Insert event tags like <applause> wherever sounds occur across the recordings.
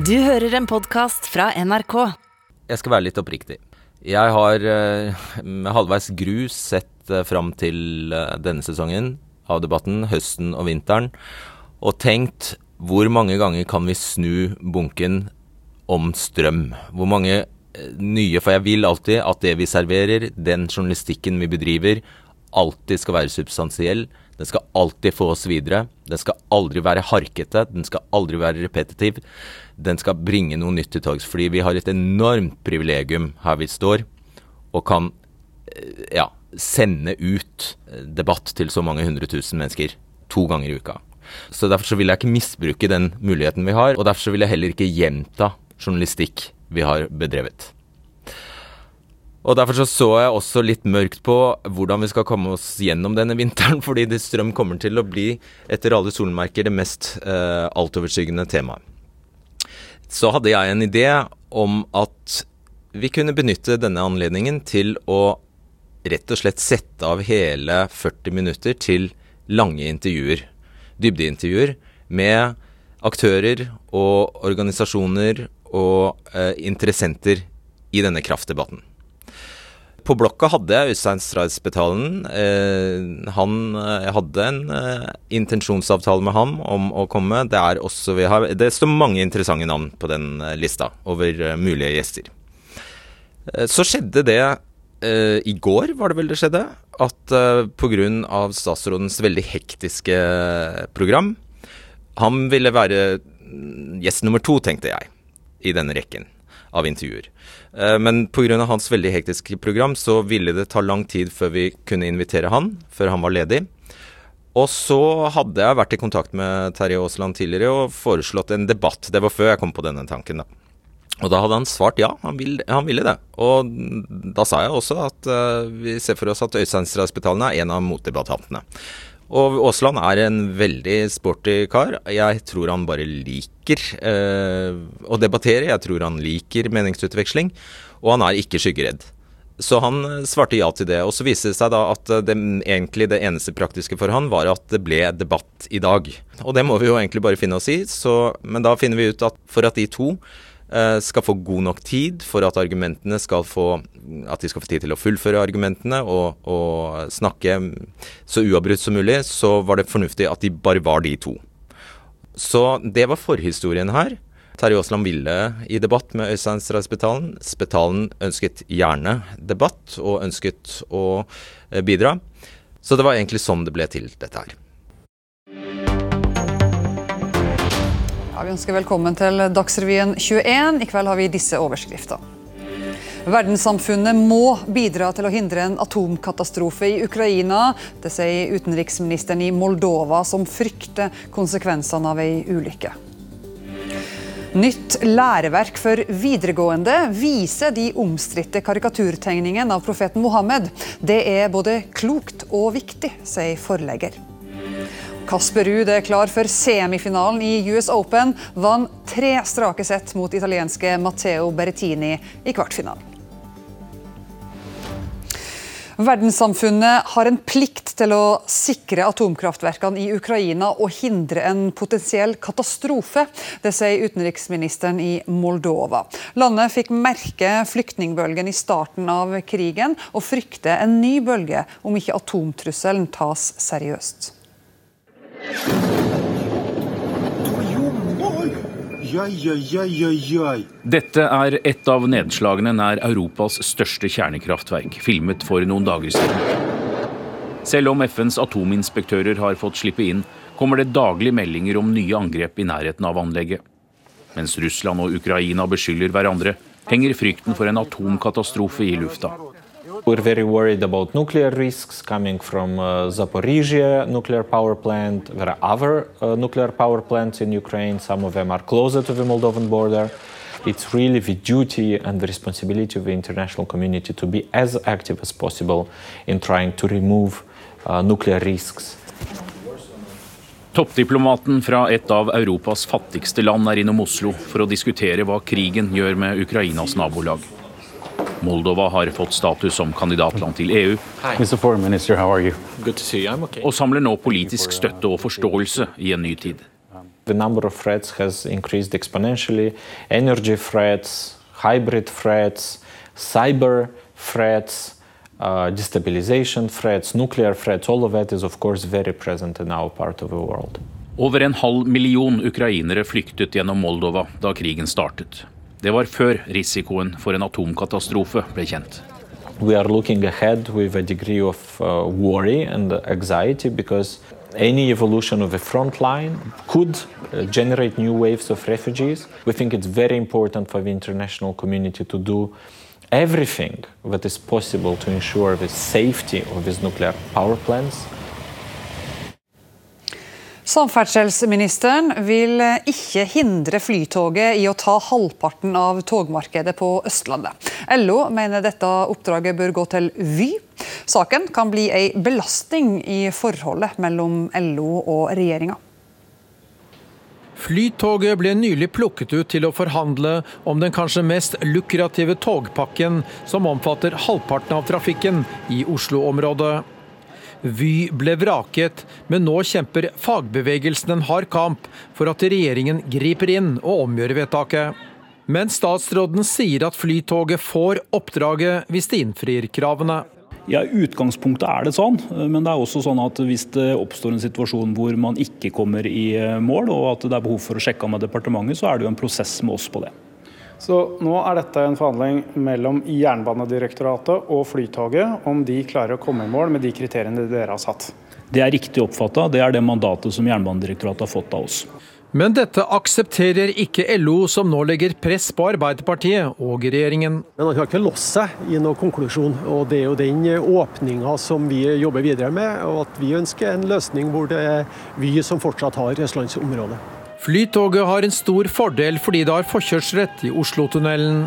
Du hører en podkast fra NRK. Jeg skal være litt oppriktig. Jeg har eh, med halvveis gru sett eh, fram til eh, denne sesongen av debatten, høsten og vinteren, og tenkt hvor mange ganger kan vi snu bunken om strøm? Hvor mange nye For jeg vil alltid at det vi serverer, den journalistikken vi bedriver, alltid skal være substansiell. Den skal alltid få oss videre. Den skal aldri være harkete. Den skal aldri være repetitiv. Den skal bringe noe nytt til torgs. Fordi vi har et enormt privilegium her vi står, og kan eh, ja, sende ut eh, debatt til så mange hundre tusen mennesker to ganger i uka. Så Derfor så vil jeg ikke misbruke den muligheten vi har, og derfor så vil jeg heller ikke gjenta journalistikk vi har bedrevet. Og Derfor så, så jeg også litt mørkt på hvordan vi skal komme oss gjennom denne vinteren, <laughs> fordi det strøm kommer til å bli, etter alle solmerker, det mest eh, altoverskyggende temaet. Så hadde jeg en idé om at vi kunne benytte denne anledningen til å rett og slett sette av hele 40 minutter til lange intervjuer, dybdeintervjuer, med aktører og organisasjoner og eh, interessenter i denne kraftdebatten. På blokka hadde jeg Øystein Stray Eh, han Jeg eh, hadde en eh, intensjonsavtale med ham om å komme. Det er også vi har Det står mange interessante navn på den eh, lista over eh, mulige gjester. Eh, så skjedde det i går, var det vel det skjedde, at eh, pga. statsrådens veldig hektiske program Han ville være mm, gjest nummer to, tenkte jeg, i denne rekken av intervjuer. Eh, men pga. hans veldig hektiske program så ville det ta lang tid før vi kunne invitere han, før han var ledig. Og så hadde jeg vært i kontakt med Terje Aasland tidligere og foreslått en debatt. Det var før jeg kom på denne tanken, da. Og da hadde han svart ja, han, vil, han ville det. Og da sa jeg også at uh, vi ser for oss at Øystein er en av motdebattantene. Og Aasland er en veldig sporty kar. Jeg tror han bare liker eh, å debattere. Jeg tror han liker meningsutveksling. Og han er ikke skyggeredd. Så han eh, svarte ja til det. Og så viste det seg da at det, egentlig det eneste praktiske for han var at det ble debatt i dag. Og det må vi jo egentlig bare finne oss i. Så, men da finner vi ut at for at de to Eh, skal få god nok tid for at argumentene skal få At de skal få tid til å fullføre argumentene og, og snakke så uavbrutt som mulig, så var det fornuftig at de bare var de to. Så det var forhistorien her. Terje Aasland ville i debatt med Øystein. Spetalen ønsket gjerne debatt, og ønsket å eh, bidra. Så det var egentlig sånn det ble til, dette her. Ja, vi ønsker velkommen til Dagsrevyen 21. I kveld har vi disse overskriftene. Verdenssamfunnet må bidra til å hindre en atomkatastrofe i Ukraina. Det sier utenriksministeren i Moldova, som frykter konsekvensene av ei ulykke. Nytt læreverk for videregående viser de omstridte karikaturtegningene av profeten Mohammed. Det er både klokt og viktig, sier forlegger. Kasper Ruud er klar for semifinalen i US Open. Vant tre strake sett mot italienske Matteo Berrettini i kvartfinalen. Verdenssamfunnet har en plikt til å sikre atomkraftverkene i Ukraina og hindre en potensiell katastrofe. Det sier utenriksministeren i Moldova. Landet fikk merke flyktningbølgen i starten av krigen, og frykter en ny bølge om ikke atomtrusselen tas seriøst. Dette er et av nedslagene nær Europas største kjernekraftverk, filmet for noen dager siden. Selv om FNs atominspektører har fått slippe inn, kommer det daglig meldinger om nye angrep i nærheten av anlegget. Mens Russland og Ukraina beskylder hverandre, henger frykten for en atomkatastrofe i lufta. We're very worried about nuclear risks coming from uh, Zaporizhia nuclear power plant. There are other uh, nuclear power plants in Ukraine. Some of them are closer to the Moldovan border. It's really the duty and the responsibility of the international community to be as active as possible in trying to remove uh, nuclear risks. Toppdiplomaten fra et av Europas fattigste land er innom Oslo for å diskutere hva krigen gjør med Ukrainas nabolag. Moldova har fått status som kandidatland til EU. Minister, Og samler nå politisk støtte og forståelse i en ny tid. The number of threats has increased exponentially. Energy threats, hybrid threats, cyber threats, uh, destabilization threats, nuclear threats, all of that is of course very present in our part of the world. Over en halv million ukrainere flyktet gjennom Moldova da krigen startet. Det var før risikoen for en atomkatastrofe ble kjent. We are looking ahead with a degree of uh, worry and anxiety because any evolution of the front line could uh, generate new waves of refugees. We think it's very important for the international community to do everything that is possible to ensure the safety of these nuclear power plants. Samferdselsministeren vil ikke hindre Flytoget i å ta halvparten av togmarkedet på Østlandet. LO mener dette oppdraget bør gå til Vy. Saken kan bli en belastning i forholdet mellom LO og regjeringa. Flytoget ble nylig plukket ut til å forhandle om den kanskje mest lukrative togpakken, som omfatter halvparten av trafikken i Oslo-området. Vy ble vraket, men nå kjemper fagbevegelsen en hard kamp for at regjeringen griper inn og omgjør vedtaket. Men statsråden sier at Flytoget får oppdraget hvis de innfrir kravene. Ja, utgangspunktet er det sånn, men det er også sånn at hvis det oppstår en situasjon hvor man ikke kommer i mål, og at det er behov for å sjekke av med departementet, så er det jo en prosess med oss på det. Så nå er dette en forhandling mellom Jernbanedirektoratet og Flytoget om de klarer å komme i mål med de kriteriene dere har satt. Det er riktig oppfatta. Det er det mandatet som Jernbanedirektoratet har fått av oss. Men dette aksepterer ikke LO, som nå legger press på Arbeiderpartiet og regjeringen. Men han har ikke låst seg i noen konklusjon, og det er jo den åpninga som vi jobber videre med. Og at vi ønsker en løsning hvor det er vi som fortsatt har østlandsområdet. Flytoget har en stor fordel fordi det har forkjørsrett i Oslotunnelen.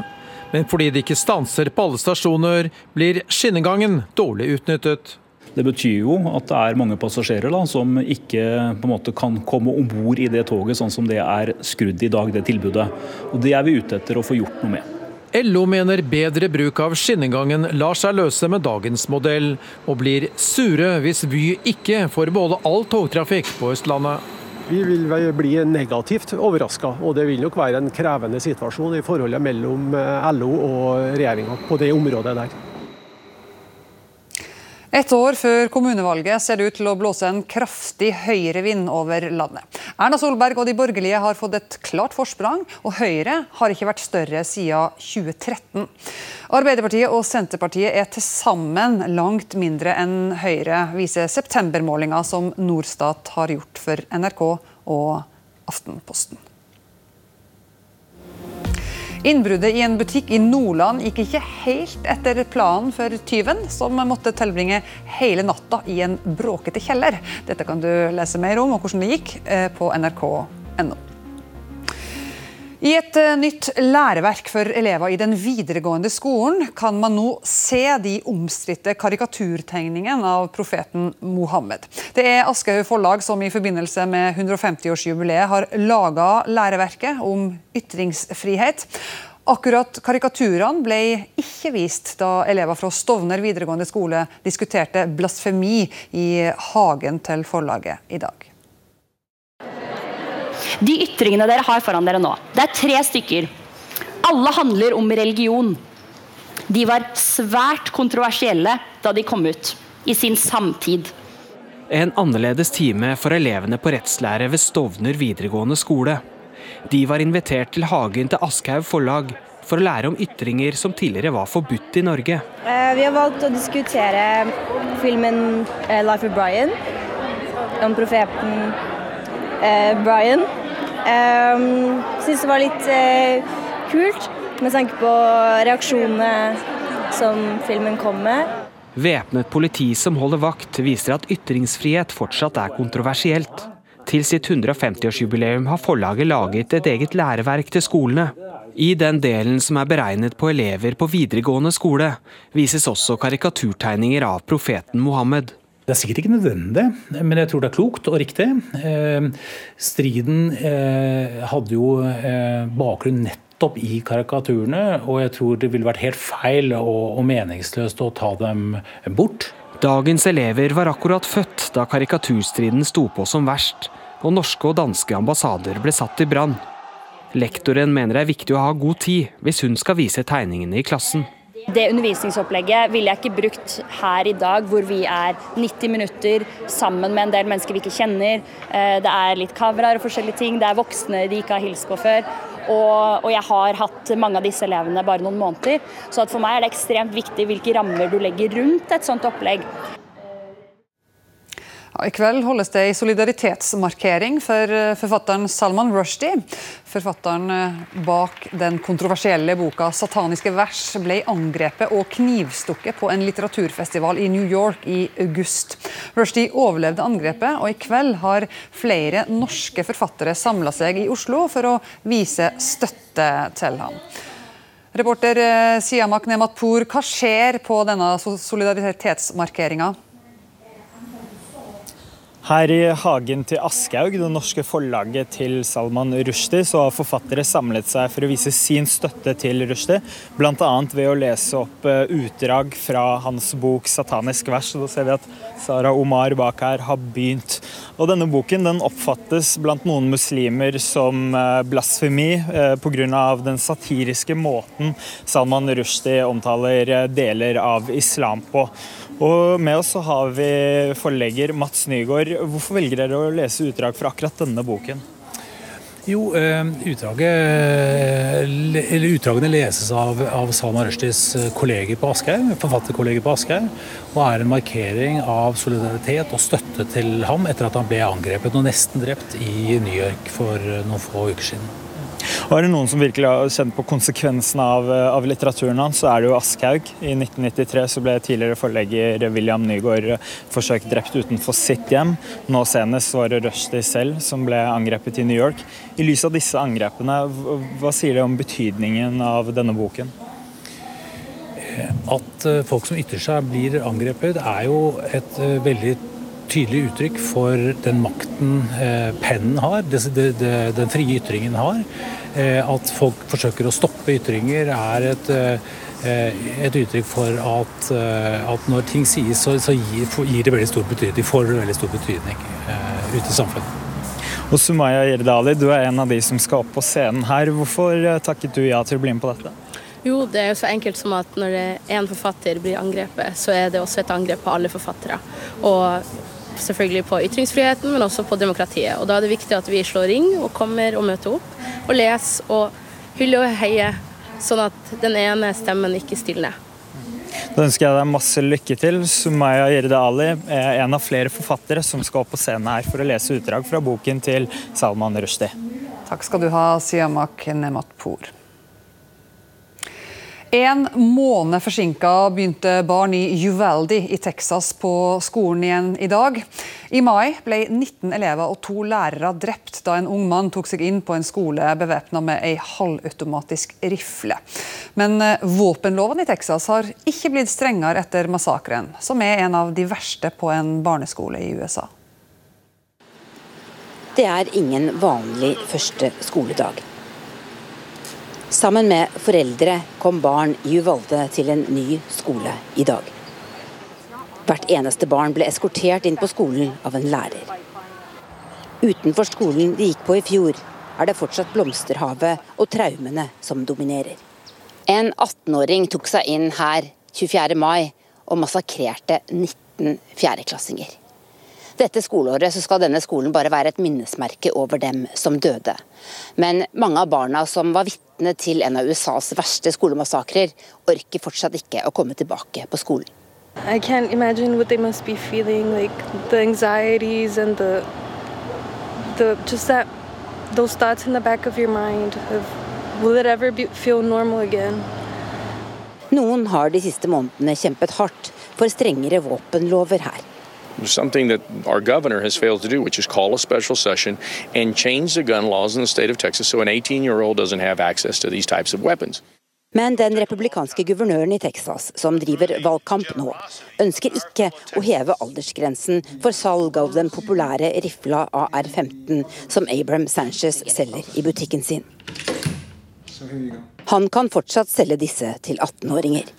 Men fordi det ikke stanser på alle stasjoner, blir skinnegangen dårlig utnyttet. Det betyr jo at det er mange passasjerer da, som ikke måte kan komme om bord i det toget sånn som det er skrudd i dag, det tilbudet. Og Det er vi ute etter å få gjort noe med. LO mener bedre bruk av skinnegangen lar seg løse med dagens modell, og blir sure hvis Vy ikke får beholde all togtrafikk på Østlandet. Vi vil bli negativt overraska, og det vil nok være en krevende situasjon i forholdet mellom LO og regjeringa på det området der. Et år før kommunevalget ser det ut til å blåse en kraftig høyrevind over landet. Erna Solberg og de borgerlige har fått et klart forsprang, og Høyre har ikke vært større siden 2013. Arbeiderpartiet og Senterpartiet er til sammen langt mindre enn Høyre, viser septembermålinga som Norstat har gjort for NRK og Aftenposten. Innbruddet i en butikk i Nordland gikk ikke helt etter planen for tyven, som måtte tilbringe hele natta i en bråkete kjeller. Dette kan du lese mer om og hvordan det gikk på nrk.no. I et nytt læreverk for elever i den videregående skolen kan man nå se de omstridte karikaturtegningene av profeten Mohammed. Det er Aschehoug forlag som i forbindelse med 150-årsjubileet har laga læreverket om ytringsfrihet. Akkurat karikaturene ble ikke vist da elever fra Stovner videregående skole diskuterte blasfemi i hagen til forlaget i dag. De ytringene dere har foran dere nå, det er tre stykker. Alle handler om religion. De var svært kontroversielle da de kom ut, i sin samtid. En annerledes time for elevene på rettslære ved Stovner videregående skole. De var invitert til hagen til Aschehoug forlag for å lære om ytringer som tidligere var forbudt i Norge. Vi har valgt å diskutere filmen 'Life of Brian', om profeten Brian. Um, Syns det var litt uh, kult med tanke på reaksjonene som filmen kom med. Væpnet politi som holder vakt, viser at ytringsfrihet fortsatt er kontroversielt. Til sitt 150-årsjubileum har forlaget laget et eget læreverk til skolene. I den delen som er beregnet på elever på videregående skole, vises også karikaturtegninger av profeten Mohammed. Det er sikkert ikke nødvendig, men jeg tror det er klokt og riktig. Eh, striden eh, hadde jo eh, bakgrunn nettopp i karikaturene, og jeg tror det ville vært helt feil og, og meningsløst å ta dem bort. Dagens elever var akkurat født da karikaturstriden sto på som verst, og norske og danske ambassader ble satt i brann. Lektoren mener det er viktig å ha god tid hvis hun skal vise tegningene i klassen. Det undervisningsopplegget ville jeg ikke brukt her i dag, hvor vi er 90 minutter sammen med en del mennesker vi ikke kjenner. Eh, det er litt kameraer og forskjellige ting. Det er voksne de ikke har hilst på før. Og, og, jeg har hatt mange av disse elevene bare noen måneder. Så for meg er det ekstremt viktig hvilke rammer du legger rundt et sånt opplegg. I kveld holdes det en solidaritetsmarkering for eh, forfatteren Salman Rushdie. Forfatteren eh, bak den kontroversielle boka 'Sataniske vers' ble angrepet og knivstukket på en litteraturfestival i New York i august. Rushdie overlevde angrepet, og i kveld har flere norske forfattere samla seg i Oslo for å vise støtte til ham. Reporter eh, Siamak Nematpour, hva skjer på denne solidaritetsmarkeringa? Her i hagen til Aschehoug, det norske forlaget til Salman Rushdie, så har forfattere samlet seg for å vise sin støtte til Rushdie. Bl.a. ved å lese opp eh, utdrag fra hans bok 'Satanisk vers'. Da ser vi at Sara Omar bak her har begynt. Og Denne boken den oppfattes blant noen muslimer som eh, blasfemi eh, pga. den satiriske måten Salman Rushdie omtaler deler av islam på. Og Med oss så har vi forlegger Mats Nygaard. Hvorfor velger dere å lese utdrag fra akkurat denne boken? Jo, eh, utdraget, Utdragene leses av, av Salma Rushdies kolleger på Aschehoug, forfatterkolleger på Aschehoug, og er en markering av solidaritet og støtte til ham etter at han ble angrepet og nesten drept i New York for noen få uker siden. Og er det noen som virkelig har kjent på konsekvensene av, av, litteraturen hans, så er det jo Aschhaug. I 1993 så ble tidligere forlegger William Nygaard forsøkt drept utenfor sitt hjem. Nå senest var det Rushdie selv som ble angrepet i New York. I lys av disse angrepene, hva sier det om betydningen av denne boken? At eh, folk som ytrer seg blir angrepet, er jo et eh, veldig tydelig uttrykk for den makten eh, pennen har, den frie ytringen har. Eh, at folk forsøker å stoppe ytringer, er et, eh, et uttrykk for at, at, når ting sies, så, så gir, gir, det veldig stor betydning. De får veldig stor betydning ute i samfunnet. Og Sumaya Jerdali, du er en av de som skal opp på scenen her. Hvorfor takket du ja til å bli med på dette? Jo, det er jo så enkelt som at når en forfatter blir angrepet, så er det også et angrep på alle forfattere. Og selvfølgelig på ytringsfriheten, men også på demokratiet. Og Da er det viktig at vi slår ring og kommer og møter opp og leser og hyller og heier, sånn at den ene stemmen ikke stilner. Da ønsker jeg deg masse lykke til. Sumaya Jirde Ali er en av flere forfattere som skal opp på scenen her for å lese utdrag fra boken til Salman Rushdie. Takk skal du ha, Siamak Nematpour. En måned forsinka begynte barn i Uvaldi i Texas på skolen igjen i dag. I mai ble 19 elever og to lærere drept da en ung mann tok seg inn på en skole bevæpna med ei halvautomatisk rifle. Men eh, våpenloven i Texas har ikke blitt strengere etter massakren, som er en av de verste på en barneskole i USA. Det er ingen vanlig første skoledag. Sammen med foreldre kom barn i Uvalde til en ny skole i dag. Hvert eneste barn ble eskortert inn på skolen av en lærer. Utenfor skolen de gikk på i fjor, er det fortsatt blomsterhavet og traumene som dominerer. En 18-åring tok seg inn her 24. mai og massakrerte 19 fjerdeklassinger. Dette skoleåret skal denne skolen bare være et minnesmerke over dem som døde. Men mange av barna som var vitne til en av USAs verste skolemassakrer, orker fortsatt ikke å komme tilbake på skolen. I can't imagine what they must be feeling, like the anxieties and the, the just that those thoughts in the back of your mind of will it ever be, feel normal again? Noen har de siste månedene kjempet hardt for strengere våpenlover her. Something that our governor has failed to do, which is call a special session and change the gun laws in the state of Texas so an 18 year old doesn't have access to these types of weapons. Men den republikanske guvernøren i Texas, som driver valgkamp nå, ønsker ikke å heve aldersgrensen for salg av den populære rifla AR-15 som Abram Sanchez selger i butikken sin. Han kan fortsatt selge disse til 18-åringer.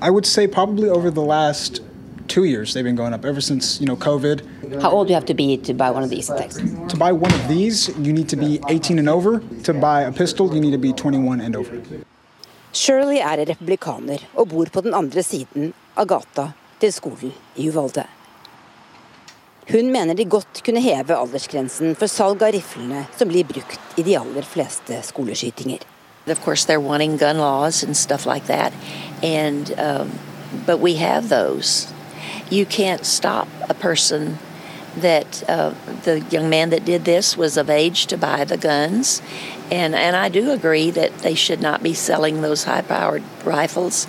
I would say probably over the last two years. They've been going up ever since you know COVID. How old do you have to be to buy one of these attacks? To buy one of these, you need to be 18 and over. To buy a pistol, you need to be 21 and over. Shirley er republikaner og bor på den andre siden av gata til skolen i Uvalde. Hun mener de godt kunne heve aldersgrensen for salg av riflene som blir brukt i de aller fleste skoleskytinger. Of course, they're wanting gun laws and stuff like that, and um, but we have those. You can't stop a person that uh, the young man that did this was of age to buy the guns, and and I do agree that they should not be selling those high-powered rifles,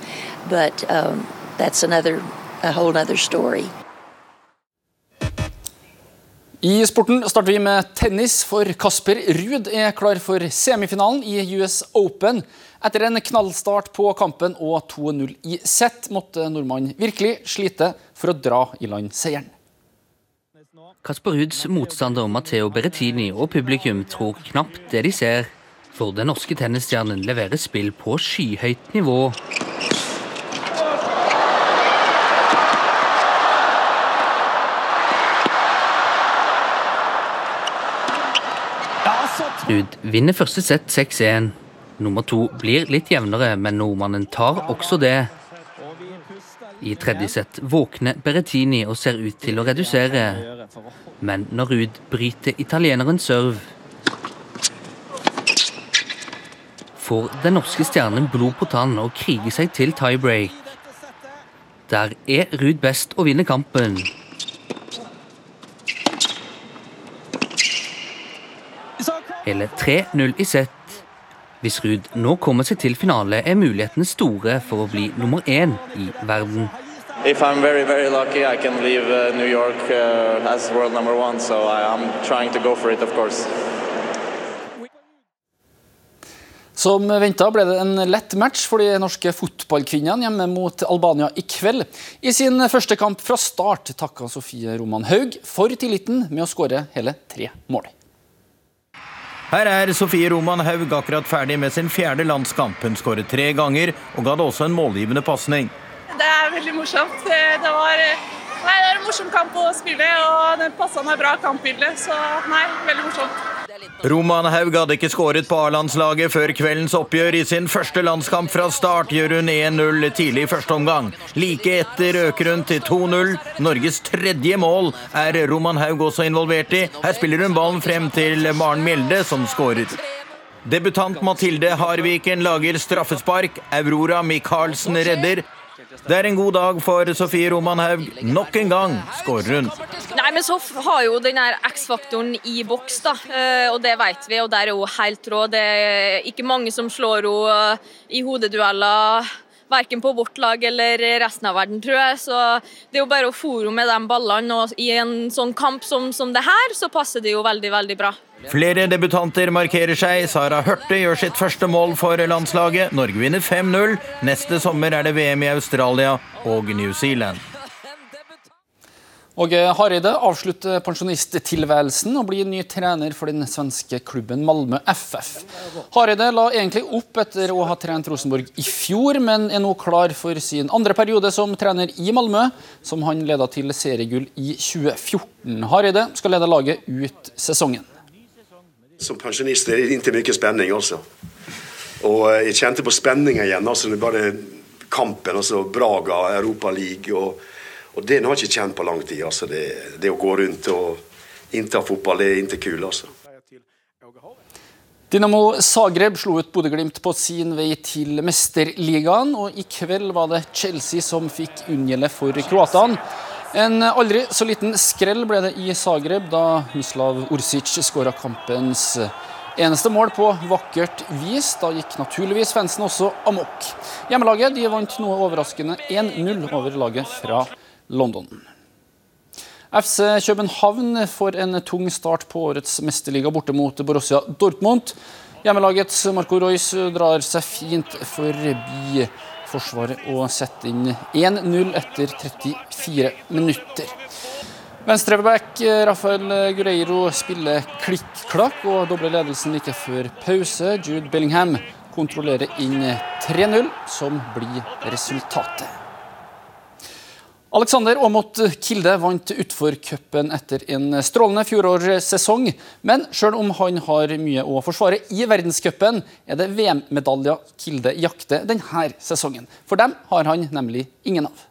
but um, that's another a whole other story. I sporten starter vi med tennis, for Kasper Ruud er klar for semifinalen i US Open. Etter en knallstart på kampen og 2-0 i sett, måtte nordmannen virkelig slite for å dra i land seieren. Kasper Ruuds motstander Matteo Berrettini og publikum tror knapt det de ser. For den norske tennisstjernen leverer spill på skyhøyt nivå. Ruud vinner første sett 6-1. Nummer to blir litt jevnere, men nordmannen tar også det. I tredje sett våkner Berrettini og ser ut til å redusere. Men når Ruud bryter italieneren serve, får den norske stjernen blod på tann og kriger seg til tiebreak. Der er Ruud best og vinner kampen. Hele 3-0 i sett. Hvis Ruud nå kommer seg til finale, er mulighetene store for å bli nummer én i verden. If I'm very, very lucky, I can leave uh, New York uh, as world number one. So I, I'm trying to go for it, of course. Som venta ble det en lett match for de norske fotballkvinnene hjemme mot Albania i kveld. I sin første kamp fra start takka Sofie Roman Haug for tilliten med å skåre hele tre mål. Her er Sofie Roman Haug akkurat ferdig med sin fjerde landskamp. Hun skåret tre ganger og ga det også en målgivende pasning. Det er veldig morsomt. Det var, nei, det er en morsom kamp å spille, og det passa meg bra kampbilde. Så nei, veldig morsomt. Roman Haug hadde ikke skåret på A-landslaget før kveldens oppgjør. I sin første landskamp fra start gjør hun 1-0 tidlig i første omgang. Like etter øker hun til 2-0. Norges tredje mål er Roman Haug også involvert i. Her spiller hun ballen frem til Maren Mjelde, som skårer. Debutant Mathilde Harviken lager straffespark. Aurora Michaelsen redder. Det er en god dag for Sofie Romanhaug. Nok en gang skårer hun. Nei, men så har jo den X-faktoren i boks, da. Eh, og det vet vi, og der er hun helt rå. Det er ikke mange som slår henne i hodedueller. Verken på vårt lag eller resten av verden, tror jeg. Så det er jo bare å fòre med de ballene. Og i en sånn kamp som, som det her, så passer det jo veldig, veldig bra. Flere debutanter markerer seg. Sara Hørte gjør sitt første mål for landslaget. Norge vinner 5-0. Neste sommer er det VM i Australia og New Zealand. Åge Hareide avslutter pensjonisttilværelsen og blir ny trener for den svenske klubben Malmö FF. Hareide la egentlig opp etter å ha trent Rosenborg i fjor, men er nå klar for sin andre periode som trener i Malmö, som han leda til seriegull i 2014. Hareide skal lede laget ut sesongen. Som pensjonist er det ikke mye spenning også. Og eh, jeg kjente på spenninga igjen. altså Bare kampen, altså Braga, League. Og det har jeg ikke kjent på lang tid. altså Det, det å gå rundt og innta fotball, det er ikke kult, altså. Dinamo Zagreb slo ut Bodø-Glimt på sin vei til mesterligaen, og i kveld var det Chelsea som fikk unngjelde for kroatene. En aldri så liten skrell ble det i Zagreb da Mislav Orsic skåra kampens eneste mål på vakkert vis. Da gikk naturligvis fansen også amok. Hjemmelaget de vant noe overraskende 1-0 over laget fra London. FC København får en tung start på årets mesterliga borte mot Borussia Dortmund. Hjemmelagets Marco Royce drar seg fint forbi forsvaret og setter inn 1-0 etter 34 minutter. Venstreback Rafael Gureiro spiller klikk-klakk og dobler ledelsen like før pause. Jude Bellingham kontrollerer inn 3-0, som blir resultatet. Alexander Aamodt Kilde vant utforcupen etter en strålende fjorårssesong. Men selv om han har mye å forsvare i verdenscupen, er det VM-medaljer Kilde jakter denne sesongen. For dem har han nemlig ingen av.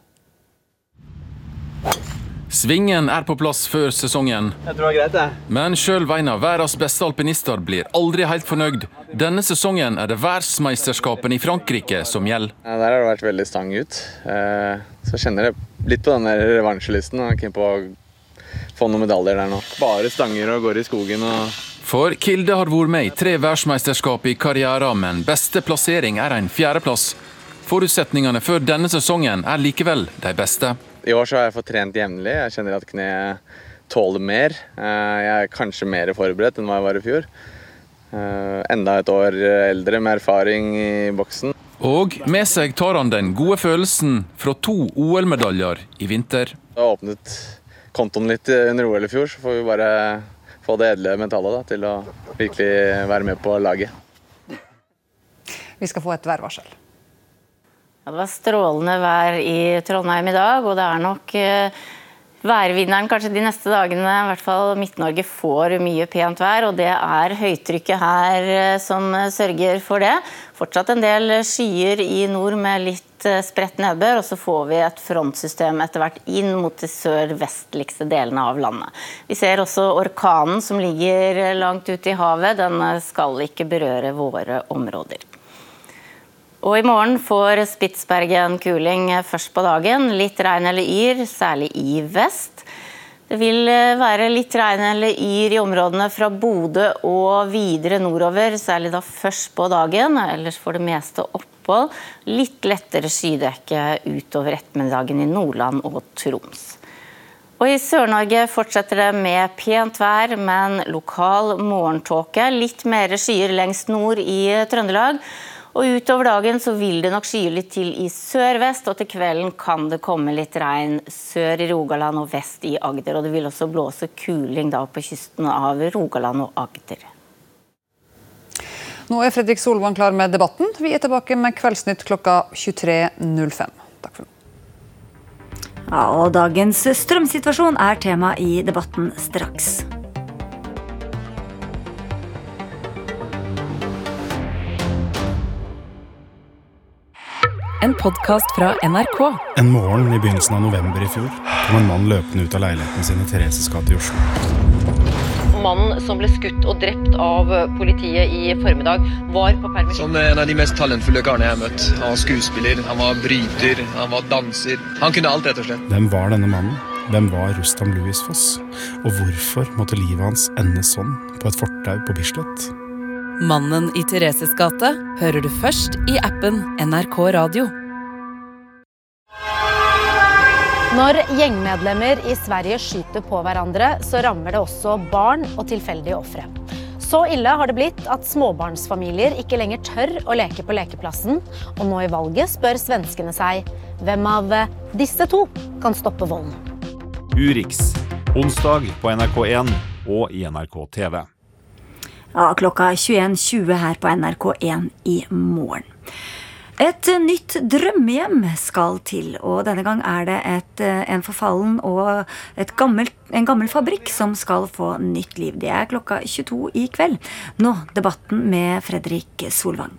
Svingen er på plass før sesongen. Jeg tror det er greit, jeg. Men sjøl en av verdens beste alpinister blir aldri helt fornøyd. Denne sesongen er det verdensmesterskapene i Frankrike som gjelder. Ja, der har det vært veldig stang ut. Eh, så kjenner jeg litt på den revansjelysten. Er keen på å få noen medaljer der nå. Bare stanger og går i skogen og For Kilde har vært med i tre verdensmesterskap i karrieren, men beste plassering er en fjerdeplass. Forutsetningene for denne sesongen er likevel de beste. I år så har jeg fått trent jevnlig. Jeg kjenner at kneet tåler mer. Eh, Jeg er kanskje mer forberedt enn hva jeg var i fjor. Eh, Enda et år eldre med erfaring i boksen. Og med seg tar han den gode følelsen fra to OL-medaljer i vinter. Jeg har åpnet kontoen litt under OL i fjor, så får vi bare få det edle mentalet da, til å virkelig være med på laget. Vi skal få et værvarsel. Ja, det var strålende vær i Trondheim i dag, og det er nok eh, værvinneren kanskje de neste dagene. I hvert fall Midt-Norge får mye pent vær, og det er høytrykket her eh, som sørger for det. Fortsatt en del skyer i nord med litt eh, spredt nedbør, og så får vi et frontsystem etter hvert inn mot de sør-vestligste delene av landet. Vi ser også orkanen som ligger langt ute i havet. Den skal ikke berøre våre områder. Og I morgen får Spitsbergen kuling først på dagen. Litt regn eller yr, særlig i vest. Det vil eh, være litt regn eller yr i områdene fra Bodø og videre nordover, særlig da først på dagen. Ellers for det meste opphold. Litt lettere skydekke utover ettermiddagen i Nordland og Troms. Og I Sør-Norge fortsetter det med pent vær, men lokal morgentåke. Litt mer skyer lengst nord i Trøndelag. Og Utover dagen så vil det nok skye litt til i sør-vest, og til kvelden kan det komme litt regn sør i Rogaland og vest i Agder. Og det vil også blåse kuling da på kysten av Rogaland og Agder. Nå er Fredrik Solvang klar med debatten. Vi er tilbake med Kveldsnytt klokka 23.05. Takk for nå. Ja, og dagens strømsituasjon er tema i debatten straks. En podkast fra NRK. En morgen i begynnelsen av november i fjor kom en mann løpende ut av leiligheten sin i Thereses gate i Oslo. Mannen som ble skutt og drept av politiet i formiddag, var på permisjon. Som en av de mest talentfulle karene jeg har møtt. Han var skuespiller, han var bryter, han var danser. Han kunne alt, rett og slett. Hvem var denne mannen? Hvem var Rustam Louis Foss? Og hvorfor måtte livet hans ende sånn på et fortau på Bislett? Mannen i Thereses gate hører du først i appen NRK Radio. Når gjengmedlemmer i Sverige skyter på hverandre, så rammer det også barn og tilfeldige ofre. Så ille har det blitt at småbarnsfamilier ikke lenger tør å leke på lekeplassen. Og nå i valget spør svenskene seg hvem av disse to kan stoppe volden. Urix. Onsdag på NRK1 og i NRK TV. Ja, klokka 21.20 her på NRK1 i morgen. Et nytt drømmehjem skal til, og denne gang er det et, en forfallen og gammelt, en gammel fabrikk som skal få nytt liv. Det er klokka 22 i kveld. Nå debatten med Fredrik Solvang.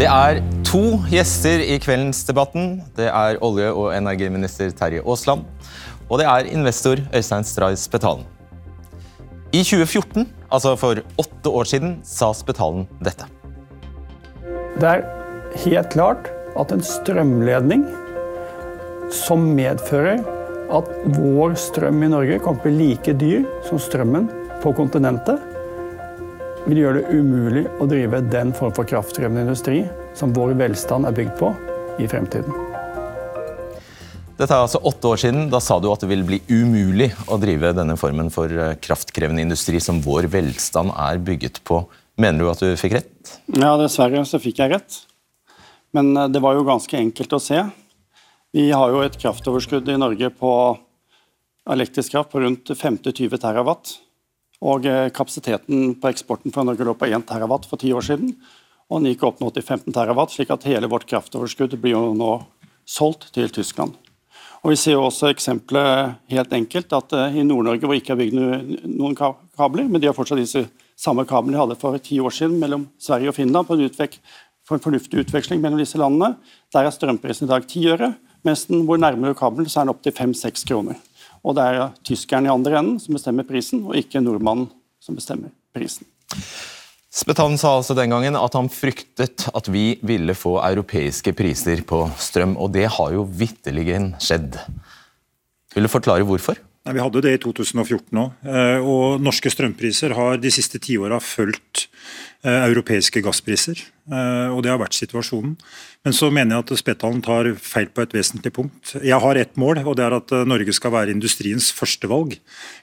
Det er to gjester i kveldens debatten. Det er olje- og energiminister Terje Aasland. Og det er investor Øystein Stray Spetalen. I 2014, altså for åtte år siden, sa Spetalen dette. Det er helt klart at en strømledning som medfører at vår strøm i Norge kan bli like dyr som strømmen på kontinentet, vil gjøre det umulig å drive den form for kraftkrevende industri som vår velstand er bygd på, i fremtiden. Dette er altså åtte år siden. Da sa du at det ville bli umulig å drive denne formen for eh, kraftkrevende industri som vår velstand er bygget på. Mener du at du fikk rett? Ja, dessverre så fikk jeg rett. Men eh, det var jo ganske enkelt å se. Vi har jo et kraftoverskudd i Norge på elektrisk kraft på rundt 50-20 terawatt. Og eh, kapasiteten på eksporten fra Norge lå på 1 terawatt for ti år siden. og den gikk opp nå til 15 terawatt, slik at hele vårt kraftoverskudd blir jo nå solgt til Tyskland. Og Vi ser jo også eksempelet helt enkelt at uh, i Nord-Norge hvor ikke har bygd noen kabler, men de har fortsatt disse samme kablene de hadde for ti år siden mellom Sverige og Finland på en, utvek, for en fornuftig utveksling mellom disse landene. Der er strømprisen i dag ti øre, mens den hvor nærmere kabelen så er den opp til fem-seks kroner. Og det er tyskeren i andre enden som bestemmer prisen, og ikke nordmannen som bestemmer prisen. Spetalen sa altså den gangen at han fryktet at vi ville få europeiske priser på strøm, og det har jo vitterlig skjedd. Vil du forklare hvorfor? Nei, vi hadde det i 2014 òg. Eh, og norske strømpriser har de siste tiåra fulgt eh, europeiske gasspriser. Eh, og det har vært situasjonen. Men så mener jeg at Spetalen tar feil på et vesentlig punkt. Jeg har ett mål, og det er at eh, Norge skal være industriens førstevalg.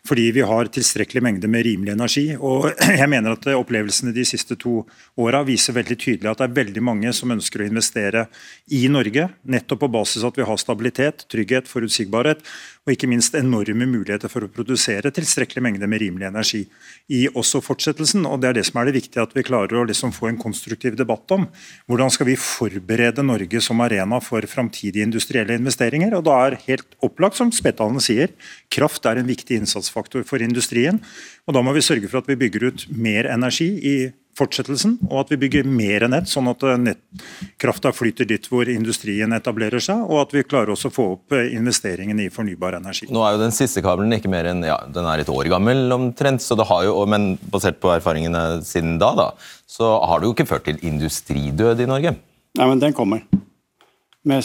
Fordi vi har tilstrekkelig mengde med rimelig energi. Og <clears throat> jeg mener at eh, opplevelsene de siste to åra viser veldig tydelig at det er veldig mange som ønsker å investere i Norge. Nettopp på basis av at vi har stabilitet, trygghet, forutsigbarhet og ikke minst enorme muligheter for å produsere tilstrekkelig mengde med rimelig energi i også fortsettelsen. og Det er det som er det viktige, at vi klarer å liksom få en konstruktiv debatt om. Hvordan skal vi forberede Norge som arena for framtidige industrielle investeringer? og Da er helt opplagt, som Spetalen sier, kraft er en viktig innsatsfaktor for industrien. og Da må vi sørge for at vi bygger ut mer energi i fortsettelsen, og at vi bygger mer nett, sånn at nettkrafta flyter dit hvor industrien etablerer seg, og at vi klarer også å få opp investeringene investeringen i fornybar energi. Nå er jo Den siste kabelen ikke mer enn ja, den er et år gammel omtrent, så det har jo, men basert på erfaringene siden da, da, så har det jo ikke ført til industridød i Norge? Nei, men den kommer. Med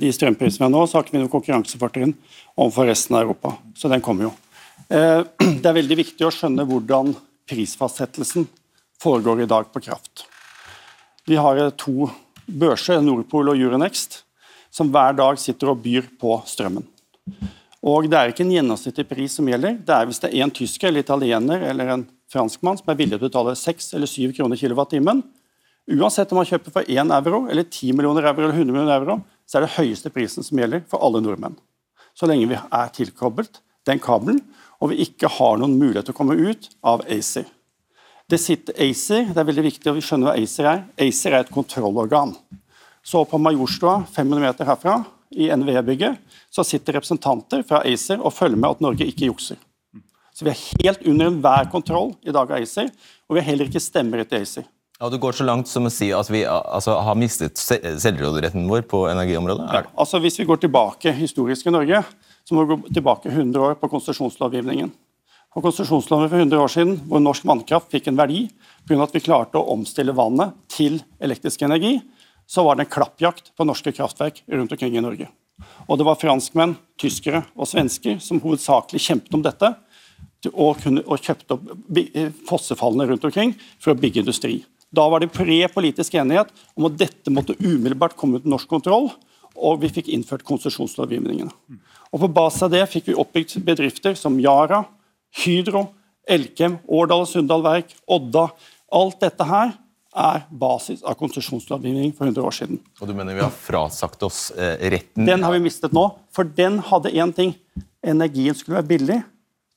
de strømprisene vi har nå, så har ikke vi noe konkurransefortrinn overfor resten av Europa. Så den kommer jo. Eh, <clears throat> det er veldig viktig å skjønne hvordan prisfastsettelsen foregår i dag på kraft. Vi har to børser, Nordpol og Euronext, som hver dag sitter og byr på strømmen. Og Det er ikke en gjennomsnittlig pris som gjelder. Det er hvis det er en tysker, eller italiener eller en franskmann som er villig til å betale 6 eller 7 kroner kilowattimen. Uansett om man kjøper for 1 euro, eller 10 millioner euro eller 100 millioner euro, så er det høyeste prisen som gjelder for alle nordmenn. Så lenge vi er tilkoblet den kabelen, og vi ikke har noen mulighet til å komme ut av ACER. Det sitter ACER, det er veldig viktig å skjønne hva ACER er. ACER er et kontrollorgan. Så på Majorstua, 500 meter herfra, i NVE-bygget, så sitter representanter fra ACER og følger med at Norge ikke jukser. Så Vi er helt under enhver kontroll i dag av ACER, og vi har heller ikke stemmerett i ACER. Ja, Du går så langt som å si at vi altså, har mistet selvråderetten vår på energiområdet? Ja, altså Hvis vi går tilbake historisk i Norge, så må vi gå tilbake 100 år på konsesjonslovgivningen og konsesjonsloven for 100 år siden, hvor norsk vannkraft fikk en verdi pga. at vi klarte å omstille vannet til elektrisk energi, så var det en klappjakt på norske kraftverk rundt omkring i Norge. Og det var franskmenn, tyskere og svensker som hovedsakelig kjempet om dette og, kunne, og kjøpte opp fossefallene rundt omkring for å bygge industri. Da var det bred politisk enighet om at dette måtte umiddelbart komme ut norsk kontroll, og vi fikk innført konsesjonslovgivningene. Og På basis av det fikk vi oppbygd bedrifter som Yara, Hydro, Elkem, Årdal og Sunndal Verk, Odda. Alt dette her er basis av konsesjonslovgivning for 100 år siden. Og du mener vi har frasagt oss eh, retten Den har vi mistet nå. For den hadde én ting. Energien skulle være billig,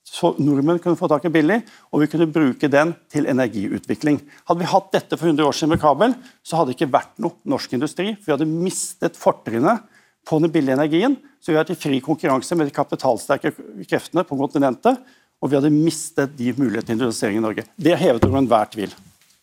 så nordmenn kunne få tak i billig, og vi kunne bruke den til energiutvikling. Hadde vi hatt dette for 100 år siden med kabel, så hadde det ikke vært noe norsk industri. For vi hadde mistet fortrinnet på den billige energien. Så vi har vært i fri konkurranse med de kapitalsterke kreftene på kontinentet og vi hadde mistet de mulighetene til industrialisering i Norge. Det er hevet over enhver tvil.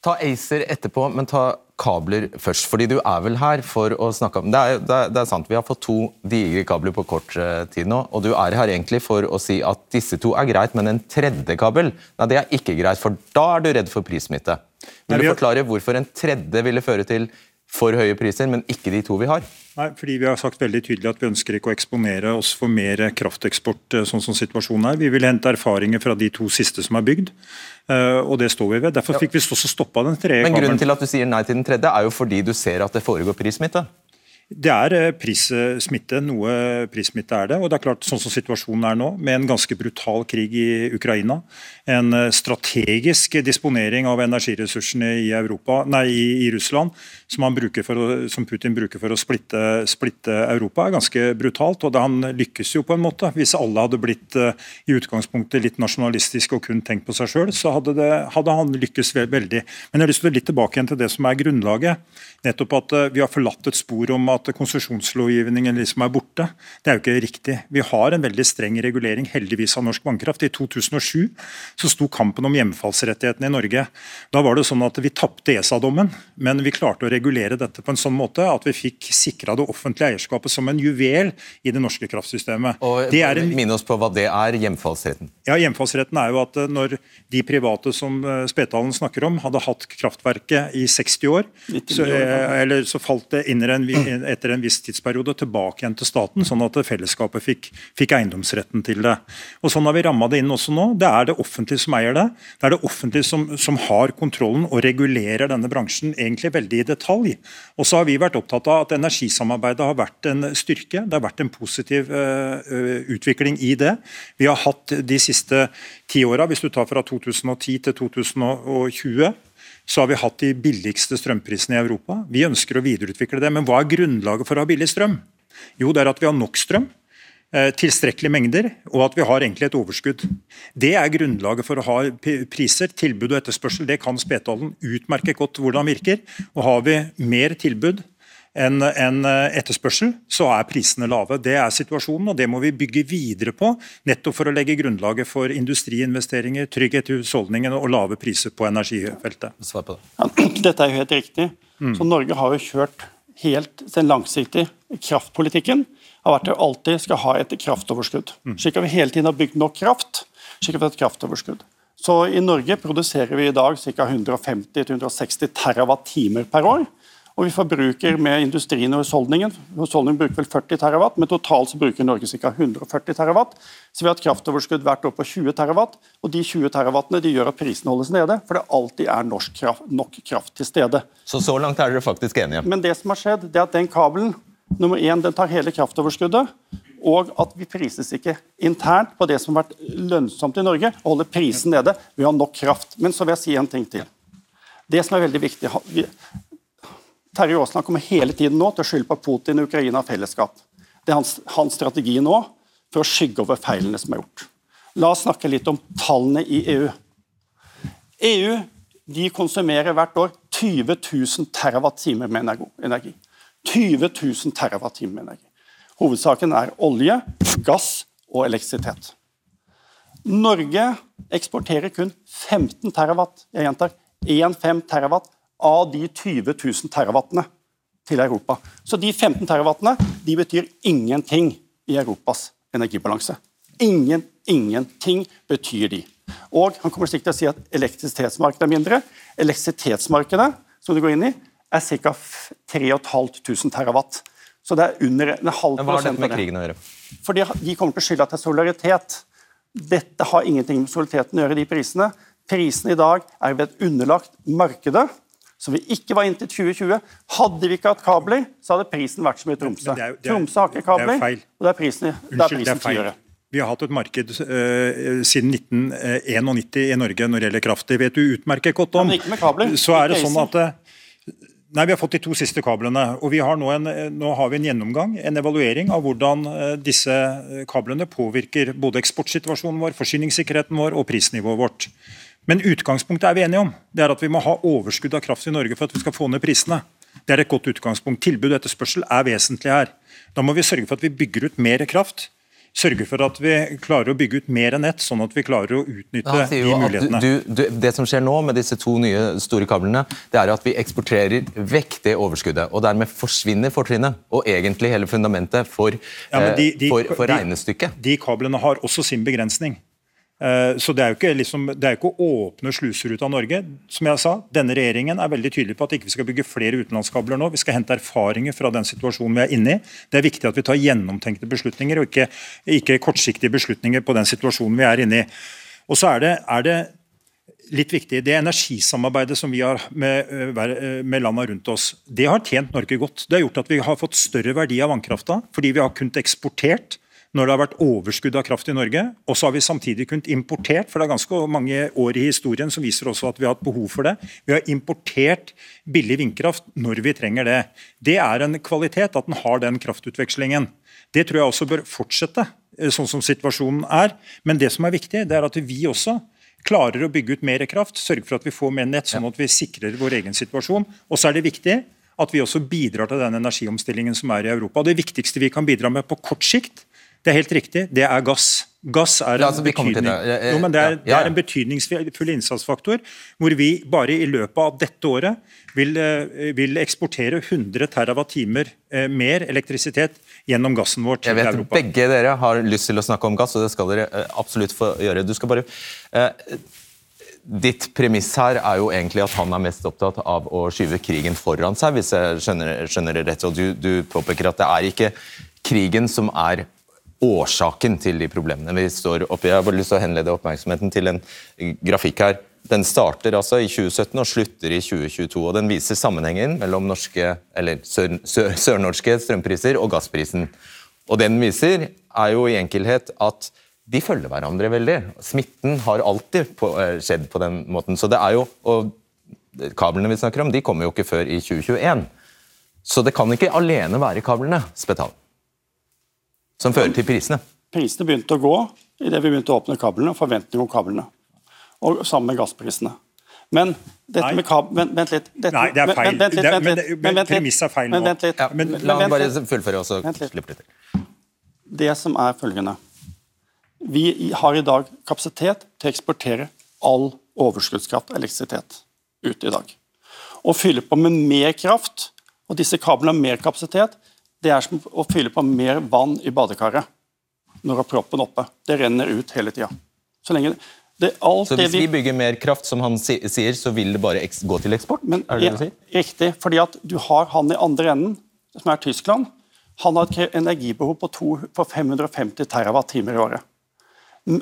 Ta ACER etterpå, men ta kabler først. fordi Du er vel her for å snakke om Det er, det er, det er sant, vi har fått to digre kabler på kort uh, tid nå. Og du er her egentlig for å si at disse to er greit, men en tredje kabel nei, det er ikke greit, for da er du redd for prissmitte. Vil du forklare hvorfor en tredje ville føre til for høye priser, men ikke de to vi har? Nei, fordi Vi har sagt veldig tydelig at vi ønsker ikke å eksponere oss for mer krafteksport eh, sånn som situasjonen er. Vi vil hente erfaringer fra de to siste som er bygd, eh, og det står vi ved. Derfor fikk vi også stoppa den tredje Men Grunnen til at du sier nei til den tredje, er jo fordi du ser at det foregår prissmitte? Det er eh, prissmitte, noe prissmitte er det. Og det er klart, sånn som situasjonen er nå, med en ganske brutal krig i Ukraina, en strategisk disponering av energiressursene i, Europa, nei, i Russland, som, å, som, Putin bruker for å splitte, splitte, Europa, er ganske brutalt. Og han lykkes jo på en måte. Hvis alle hadde blitt uh, i utgangspunktet litt nasjonalistiske og kun tenkt på seg sjøl, så hadde, det, hadde, han lykkes veldig. Men jeg har lyst til å litt tilbake igjen til det som er grunnlaget. Nettopp at uh, vi har forlatt et spor om at konsesjonslovgivningen liksom er borte. Det er jo ikke riktig. Vi har en veldig streng regulering, heldigvis, av norsk vannkraft. I 2007 så sto kampen om hjemfallsrettighetene i Norge. Da var det sånn at vi tapte ESA-dommen, men vi klarte å regulere dette på en sånn måte at vi fikk sikra det offentlige eierskapet som en juvel i det norske kraftsystemet. Og en... Minn oss på hva det er, hjemfallsretten. Ja, Hjemfallsretten er jo at eh, når de private som eh, Spetalen snakker om, hadde hatt kraftverket i 60 år, så, eh, eller så falt det en, etter en viss tidsperiode tilbake igjen til staten, sånn at fellesskapet fikk, fikk eiendomsretten til det. Og Sånn har vi ramma det inn også nå. Det er det offentlige som eier det. Det er det offentlige som, som har kontrollen og regulerer denne bransjen egentlig veldig i detalj. Og så har vi vært opptatt av at energisamarbeidet har vært en styrke. Det har vært en positiv uh, utvikling i det. Vi har hatt de siste ti åra, hvis du tar fra 2010 til 2020 så har vi hatt de billigste strømprisene i Europa. Vi ønsker å videreutvikle det. Men hva er grunnlaget for å ha billig strøm? Jo, det er at vi har nok strøm. Eh, tilstrekkelige mengder, og at vi har egentlig et overskudd. Det er grunnlaget for å ha priser. Tilbud og etterspørsel det kan Spetalen utmerket godt hvordan virker. Og Har vi mer tilbud enn en eh, etterspørsel, så er prisene lave. Det er situasjonen, og det må vi bygge videre på. Nettopp for å legge grunnlaget for industriinvesteringer, trygghet i husholdningene og lave priser på energifeltet. Svar på det. Ja, <clears throat> dette er jo helt riktig. Mm. Så Norge har jo kjørt helt den langsiktige kraftpolitikken har vært at vi alltid skal ha et kraftoverskudd. Mm. Slik at vi hele tiden har bygd nok kraft, slik at vi har et kraftoverskudd. Så I Norge produserer vi i dag ca. 150-160 TWh per år. Og vi forbruker med industrien og husholdningen husholdningen bruker vel 40 terawatt, men totalt så bruker Norge ca. 140 terawatt. Så vi har et kraftoverskudd hvert år på 20 terawatt, og de 20 terawattene de gjør at prisen holdes nede, for det alltid er kraft, nok kraft til stede. Så så langt er dere faktisk enige? Men det som har skjedd, det er at den kabelen Nummer én, den tar hele kraftoverskuddet. Og at vi prises ikke internt på det som har vært lønnsomt i Norge, og holder prisen nede ved å ha nok kraft. Men så vil jeg si en ting til. Det som er veldig viktig Terje Aasland kommer hele tiden nå til å skylde på Putin, Ukraina og fellesskap. Det er hans, hans strategi nå for å skygge over feilene som er gjort. La oss snakke litt om tallene i EU. EU de konsumerer hvert år 20 000 TWh med energi. 20 000 TWh energi. Hovedsaken er olje, gass og elektrisitet. Norge eksporterer kun 15 terawatt, jeg gjentar 1,5 terawatt av de 20 000 terawattene til Europa. Så de 15 terawattene de betyr ingenting i Europas energibalanse. Ingen, ingenting betyr de. Og Han kommer sikkert til å si at elektrisitetsmarkedet er mindre. Elektrisitetsmarkedet som du går inn i, er ca. 3500 terawatt. Så det er under en halv prosent. Hva har dette med krigen å gjøre? Fordi De kommer til å skylde at det er solidaritet. Dette har ingenting med solidariteten å gjøre, de prisene. Prisene i dag er ved et underlagt markedet som vi ikke var inntil 2020. Hadde vi ikke hatt kabler, så hadde prisen vært som i Tromsø. Tromsø har ikke kabler, og det er prisen, Unnskyld, det er prisen det er. Vi har hatt et marked uh, siden 1991 i Norge når det gjelder kraft. Det vet du utmerket godt om. Ja, men ikke med kabler. Så er det sånn at uh, Nei, Vi har fått de to siste kablene. og har nå, en, nå har vi en gjennomgang, en evaluering av hvordan eh, disse eh, kablene påvirker både eksportsituasjonen vår, forsyningssikkerheten vår og prisnivået vårt. Men utgangspunktet er vi enige om. Det er at vi må ha overskudd av kraft i Norge for at vi skal få ned prisene. Det er et godt utgangspunkt. Tilbud og etterspørsel er vesentlig her. Da må vi sørge for at vi bygger ut mer kraft sørge for at vi klarer å bygge ut mer enn nett, sånn at vi klarer å utnytte de mulighetene. Du, du, det som skjer nå med disse to nye store kablene, det er at vi eksporterer vekk det overskuddet. og Dermed forsvinner fortrinnet og egentlig hele fundamentet for, ja, de, de, for, for regnestykket. De, de kablene har også sin begrensning. Eh, så det er jo ikke, liksom, er ikke å åpne sluser ut av Norge. Som jeg sa, Denne regjeringen er veldig tydelig på at ikke vi skal bygge flere utenlandskabler nå. Vi skal hente erfaringer fra den situasjonen vi er inne i. Det er viktig at vi tar gjennomtenkte beslutninger, og ikke, ikke kortsiktige beslutninger på den situasjonen vi er inne i. Og så er det, er det litt viktig. Det energisamarbeidet som vi har med, med landene rundt oss, det har tjent Norge godt. Det har gjort at vi har fått større verdi av vannkrafta, fordi vi har kunnet eksportert når det har vært overskudd av kraft i Norge. Og så har vi samtidig kunnet importert, for det er ganske mange år i historien som viser også at vi har hatt behov for det. Vi har importert billig vindkraft når vi trenger det. Det er en kvalitet at den har den kraftutvekslingen. Det tror jeg også bør fortsette, sånn som situasjonen er. Men det som er viktig, det er at vi også klarer å bygge ut mer kraft, sørge for at vi får mer nett, sånn at vi sikrer vår egen situasjon. Og så er det viktig at vi også bidrar til den energiomstillingen som er i Europa. Det viktigste vi kan bidra med på kort sikt, det er helt riktig, det er gass. Gass er en, altså, betydning, jo, det er, det er en betydningsfull innsatsfaktor, hvor vi bare i løpet av dette året vil, eh, vil eksportere 100 TWh eh, mer elektrisitet gjennom gassen vår til Jeg vet Europa. Begge dere har lyst til å snakke om gass, og det skal dere eh, absolutt få gjøre. Du skal bare... Eh, ditt premiss her er jo egentlig at han er mest opptatt av å skyve krigen foran seg, hvis jeg skjønner, skjønner det rett. og du, du påpeker at det er ikke krigen som er årsaken til de problemene vi står oppe i. Jeg har bare lyst til å henlede oppmerksomheten til en grafikk her. Den starter altså i 2017 og slutter i 2022. og Den viser sammenhengen mellom norske, sør, sørnorske strømpriser og gassprisen. Og den viser, er jo i enkelhet at de følger hverandre veldig. Smitten har alltid på, eh, skjedd på den måten. Så det er jo, og Kablene vi snakker om, de kommer jo ikke før i 2021. Så det kan ikke alene være kablene. Spetal som fører til prisene? Prisene begynte å gå idet vi begynte å åpne kablene, og forventninger om kablene. Og sammen med gassprisene. Men dette Nei. med kab... Vent, vent litt. Dette, Nei, det er feil. Vent, vent, vent vent, Men, men premisset er feil nå. Men vent litt. Ja, men, la ham bare fullføre, og så slipper du til. Det som er følgende Vi har i dag kapasitet til å eksportere all overskuddskraft, elektrisitet, ut i dag. Å fylle på med mer kraft, og disse kablene har mer kapasitet, det er som å fylle på mer vann i badekaret når du har proppen oppe. Det renner ut hele tida. Så lenge det, så hvis vi bygger mer kraft, som han sier, så vil det bare gå til eksport? Men, er det det du sier? Riktig, fordi at du har han i andre enden, som er Tyskland. Han har et energibehov på, to, på 550 TWh i året.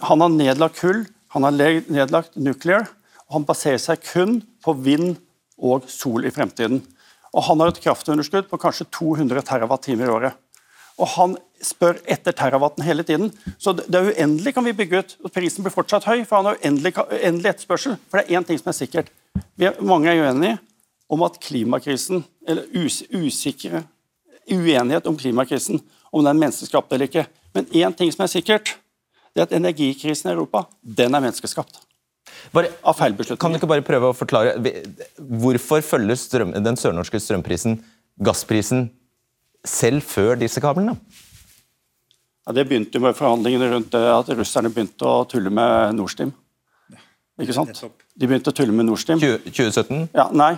Han har nedlagt kull, han har nedlagt nuclear, og han baserer seg kun på vind og sol i fremtiden. Og han har et kraftunderskudd på kanskje 200 TWh i året. Og han spør etter terawatten hele tiden. Så det er uendelig kan vi bygge ut. og Prisen blir fortsatt høy, for han har uendelig, uendelig etterspørsel. For det er én ting som er sikkert. Er, mange er uenige om at klimakrisen, eller us, usikre uenighet om klimakrisen, om den er menneskeskapt eller ikke. Men én ting som er sikkert, det er at energikrisen i Europa, den er menneskeskapt. Bare, kan du ikke bare prøve å forklare Hvorfor følger strøm, den sørnorske strømprisen gassprisen selv før disse kablene? Ja, det begynte jo med forhandlingene rundt at russerne begynte å tulle med Nord Stream. Ikke sant? De begynte å tulle med Nord Stream. 2017? Ja, nei,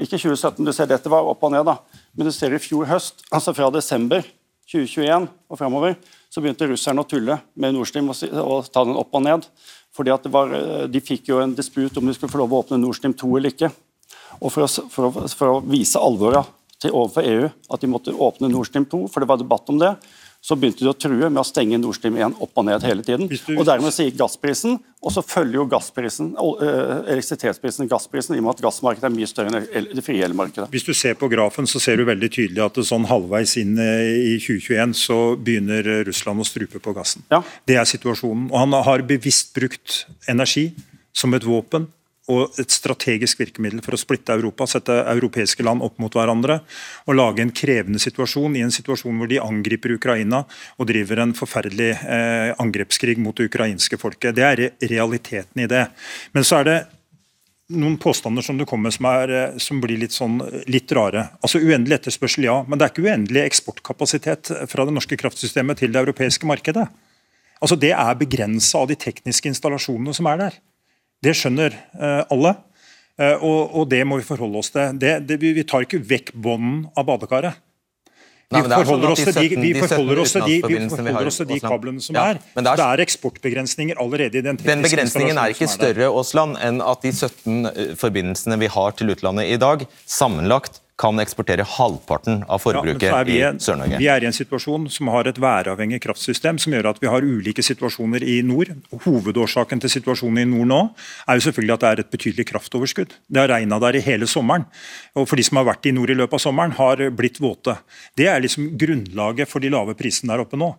ikke 2017. Du ser Dette var opp og ned, da. Men du ser i fjor høst, altså fra desember 2021 og framover, så begynte russerne å tulle med Nord Stream og, og ta den opp og ned fordi at var, eh, De fikk jo en disput om de skulle få lov å åpne Nord Stream 2 eller ikke. Og For å, for å, for å vise alvoret overfor EU at de måtte åpne Nord Stream 2, for det var debatt om det, så begynte de å true med å stenge Nord Stream 1 opp og ned hele tiden. Og Dermed sier gassprisen, og så følger jo gassprisen, elektrisitetsprisen gassprisen, i og med at gassmarkedet er mye større enn det frie elmarkedet. Hvis du ser på grafen, så ser du veldig tydelig at sånn halvveis inn i 2021 så begynner Russland å strupe på gassen. Ja. Det er situasjonen. Og han har bevisst brukt energi som et våpen og et strategisk virkemiddel for å splitte Europa, sette europeiske land opp mot hverandre og lage en krevende situasjon i en situasjon hvor de angriper Ukraina og driver en forferdelig eh, angrepskrig mot det ukrainske folket. Det er realiteten i det. Men så er det noen påstander som du kommer med som, er, eh, som blir litt, sånn, litt rare. Altså Uendelig etterspørsel, ja. Men det er ikke uendelig eksportkapasitet fra det norske kraftsystemet til det europeiske markedet. Altså Det er begrensa av de tekniske installasjonene som er der. Det skjønner eh, alle, eh, og, og, det må vi forholde oss til. Det, det, vi tar ikke vekk bånden av badekaret. Vi forholder oss til de, kablene som ja, er. Det er, det er eksportbegrensninger allerede i den Den begrensningen er ikke større Åsland, enn at de 17 eh, forbindelsene vi har til utlandet i dag, sammenlagt kan eksportere halvparten av forbruket ja, vi, i Sør-Norge. Vi er i en situasjon som har et væravhengig kraftsystem som gjør at vi har ulike situasjoner i nord. Hovedårsaken til situasjonen i nord nå er jo selvfølgelig at det er et betydelig kraftoverskudd. Det har regna der i hele sommeren. Og for de som har vært i nord i løpet av sommeren, har blitt våte. Det er liksom grunnlaget for de lave prisene der oppe nå.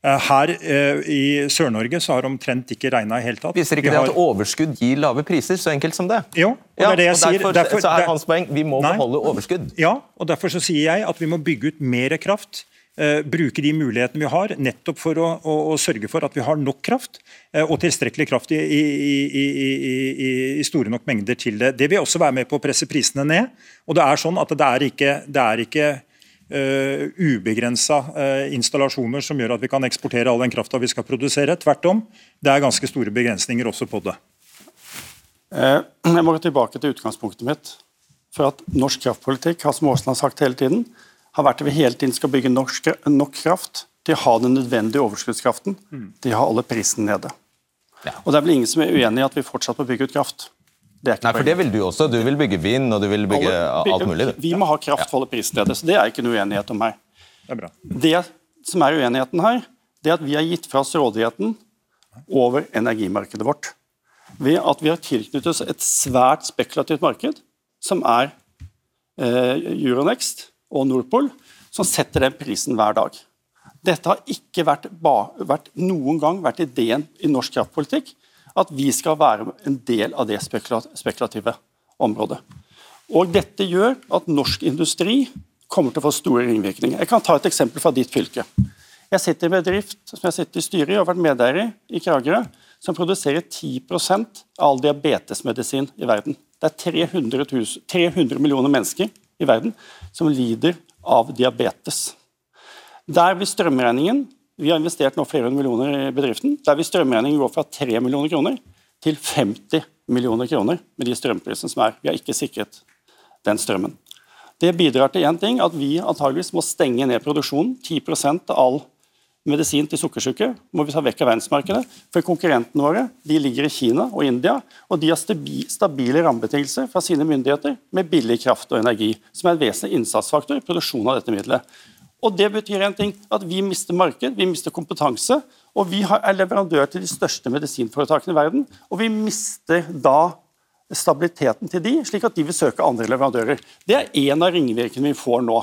Eh, her eh, i Sør-Norge så har omtrent ikke regna i hele tatt. Viser ikke det at overskudd gir lave priser, så enkelt som det? Jo, og det er det jeg sier. Derfor, derfor, så er hans poeng vi må nei, beholde overskudd. Ja, og derfor så sier jeg at vi må bygge ut mer kraft. Uh, bruke de mulighetene vi har, nettopp for å, å, å, sørge for at vi har nok kraft uh, og tilstrekkelig kraft i, i, i, i, store nok mengder til det. Det vil også være med på å presse prisene ned. og Det er sånn at det er ikke, det er ikke uh, eh, ubegrensa uh, installasjoner som gjør at vi kan eksportere all den krafta vi skal produsere. Tvert om, det er ganske store begrensninger også på det. Uh, jeg må gå tilbake til utgangspunktet mitt. For at Norsk kraftpolitikk har som Aasland har sagt hele tiden, har vært at vi hele tiden skal bygge norsk, nok kraft til å ha den nødvendige overskuddskraften De har alle prisene nede. Ja. Og Det er vel ingen som er uenig i at vi fortsatt må bygge ut kraft. Nei, for det vil du også. Du vil bygge vind og du vil bygge Alle, alt mulig. Vi må ha kraft for å holde prisen nede, så det er ikke noe uenighet om her. Det, er bra. det som er uenigheten her, det er at vi har gitt fra oss rådigheten over energimarkedet vårt. Ved at vi har tilknyttet oss et svært spekulativt marked, som er eh, Euronext og Nordpol, som setter den prisen hver dag. Dette har ikke vært, vært, noen gang vært ideen i norsk kraftpolitikk at vi skal være en del av det spekulative området. Og Dette gjør at norsk industri kommer til å få store ringvirkninger. Jeg kan ta et eksempel fra ditt fylke. Jeg sitter i en bedrift som jeg sitter i styret i og har vært medeier i, i Kragerø, som produserer 10% av all diabetesmedisin i verden. Det er 300, 000, 300 millioner mennesker i verden som lider av diabetes. Der blir strømregningen vi har investert nå flere hundre millioner i bedriften. Der vil strømregningen gå fra 3 millioner kroner til 50 millioner kroner med de strømprisene som er. Vi har ikke sikret den strømmen. Det bidrar til én ting, at vi antageligvis må stenge ned produksjonen. 10% av all medisin til sukkersyke må vi ta vekk av verdensmarkedet. For konkurrentene våre de ligger i Kina og India, og de har stabile rammebetingelser fra sine myndigheter med billig kraft og energi, som er en vesentlig innsatsfaktor i produksjonen av dette middelet. Og Det betyr en ting, at vi mister marked, vi mister kompetanse. Og vi er leverandør til de største medisinforetakene i verden. Og vi mister da stabiliteten til de, slik at de vil søke andre leverandører. Det er en av ringvirkningene vi får nå.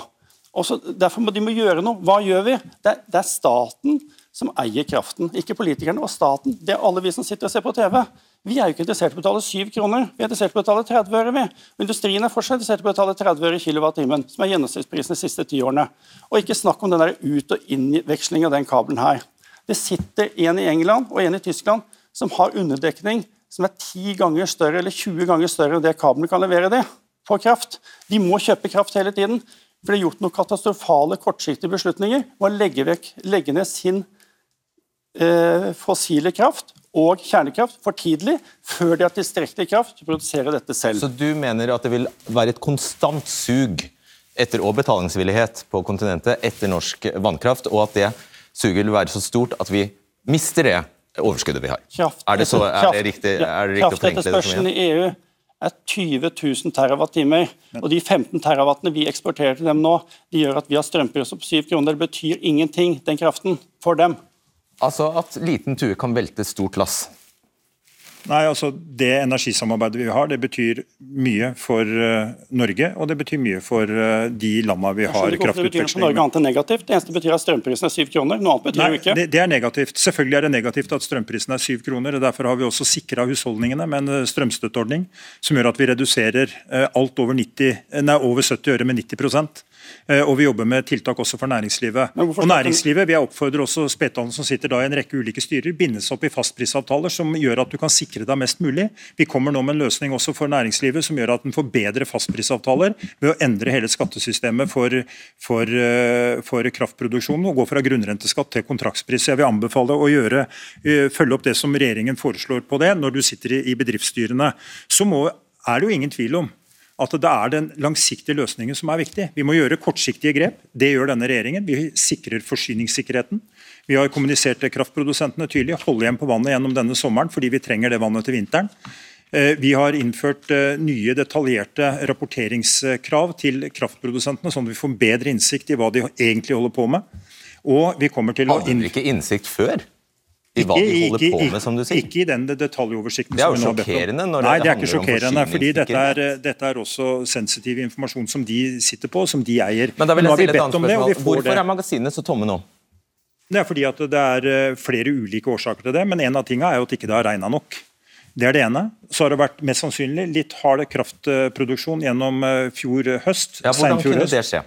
Også, derfor må de må gjøre noe. Hva gjør vi? Det er, det er staten som eier kraften, ikke politikerne. Og staten, det er alle vi som sitter og ser på TV. Vi er jo ikke interessert i å betale 7 kroner, vi er interessert i å betale 30 øre. vi. Industrien er fortsatt interessert i å betale 30 øre kilowattimen, som er gjennomsnittsprisen de siste ti årene. Og ikke snakk om den der ut- og innveksling av den kabelen her. Det sitter en i England og en i Tyskland som har underdekning som er 10 ganger større eller 20 ganger større enn det kabelen kan levere det på kraft. De må kjøpe kraft hele tiden. For det er gjort noen katastrofale kortsiktige beslutninger om å legge, vekk, legge ned sin eh, fossile kraft og kjernekraft for tidlig, før de har tilstrekkelig kraft til å produsere dette selv. Så du mener at det vil være et konstant sug etter og betalingsvillighet på kontinentet etter norsk vannkraft, og at det suget vil være så stort at vi mister det overskuddet vi har? Kraft, er, det så, er det riktig, er det riktig å forenkle det? Kraftetterspørselen i EU er 20 000 TWh. Og de 15 terawattene vi eksporterer til dem nå, de gjør at vi har strømpriser på 7 kroner. Det betyr ingenting, den kraften, for dem. Altså at liten tue kan velte stort lass? Nei, altså Det energisamarbeidet vi har, det betyr mye for uh, Norge, og det betyr mye for uh, de landene vi har kraftutveksling med. Norge annet enn negativt. Det eneste betyr at strømprisen er syv kroner. Noe annet betyr Nei, jo ikke. Det, det, er negativt. Selvfølgelig er det negativt at strømprisen er syv kroner. og Derfor har vi også sikra husholdningene med en eh, strømstøtteordning som gjør at vi reduserer uh, alt over, 90, nei, over 70 øre med 90 Eh, og vi jobber med tiltak også for næringslivet. Og næringslivet, Vi oppfordrer også Spetalen, som sitter da i en rekke ulike styrer, bindes opp i fastprisavtaler som gjør at du kan sikre deg mest mulig. Vi kommer nå med en løsning også for næringslivet som gjør at en får bedre fastprisavtaler ved å endre hele skattesystemet for, for, eh, for kraftproduksjonen og gå fra grunnrenteskatt til kontraktspris. Jeg vil anbefale å gjøre, eh, følge opp det som regjeringen foreslår på det når du sitter i bedriftsstyrene. Så må, er det jo ingen tvil om at det er den langsiktige løsningen som er viktig. Vi må gjøre kortsiktige grep. Det gjør denne regjeringen. Vi sikrer forsyningssikkerheten. Vi har kommunisert til kraftprodusentene tydelig. Holde igjen på vannet gjennom denne sommeren fordi vi trenger det vannet til vinteren. Eh, Vi har innført eh, nye detaljerte rapporteringskrav til kraftprodusentene, sånn at vi får bedre innsikt i hva de egentlig holder på med. Og vi kommer til å Hadde dere ikke innsikt før? I hva de holder på med, som du sier? Ikke i den detaljoversikten. Det er jo som vi nå sjokkerende når Nei, det det er ikke sjokkerende, fordi dette er, forsyningssikkerhet. dette er også sensitiv informasjon som de sitter på, som de eier. Men da vil jeg stille et annet spørsmål. det. Hvorfor det. er magasinene så tomme nå? Det er fordi at det er eh, flere ulike årsaker til det, men en av tingene er jo at ikke det har regna nok. Det er det ene. Så har det vært mest sannsynlig litt hard kraftproduksjon gjennom eh, fjor høst. Ja, hvordan kunne det skje?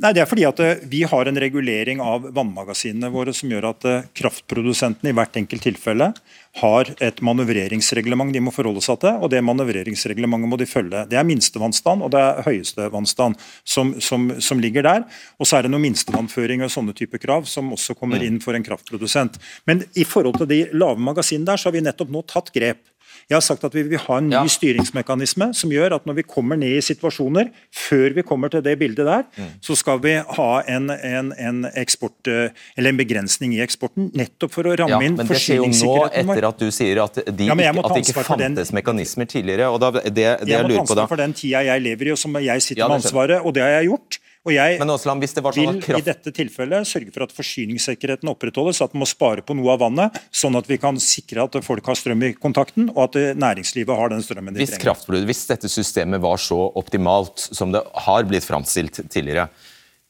Nei, Det er fordi at eh, vi har en regulering av vannmagasinene våre som gjør at eh, kraftprodusentene i hvert enkelt tilfelle har et manøvreringsreglement de må forholde seg til, og det manøvreringsreglementet må de følge. Det er minste vannstand og det er høyeste vannstand som, som, som ligger der. Og så er det noe minstevannføring og sånne type krav som også kommer inn for en kraftprodusent. Men i forhold til de lave magasinene der, så har vi nettopp nå tatt grep. Jeg har sagt at vi vil ha en ny styringsmekanisme som gjør at når vi kommer ned i situasjoner, før vi kommer til det bildet der, så skal vi ha en, en, en eksport, eh, eller en begrensning i eksporten, nettopp for å ramme Ja, inn jo nå etter at du sier at, de Ja, at det ikke fantes mekanismer tidligere. og da, det, det Jeg jeg må ta ansvar for den tida jeg lever i, og som jeg sitter Ja, med ansvaret, og det har jeg gjort. Og jeg Men Åsland, hvis det var sånn vil at kraft- i dette tilfellet sørge for at forsyningssikkerheten opprettholdes, at man må spare på noe av vannet, sånn at vi kan sikre at folk har strøm i kontakten, og at eh, næringslivet har den strømmen de hvis, trenger. hvis dette systemet var så optimalt som det har blitt framstilt tidligere,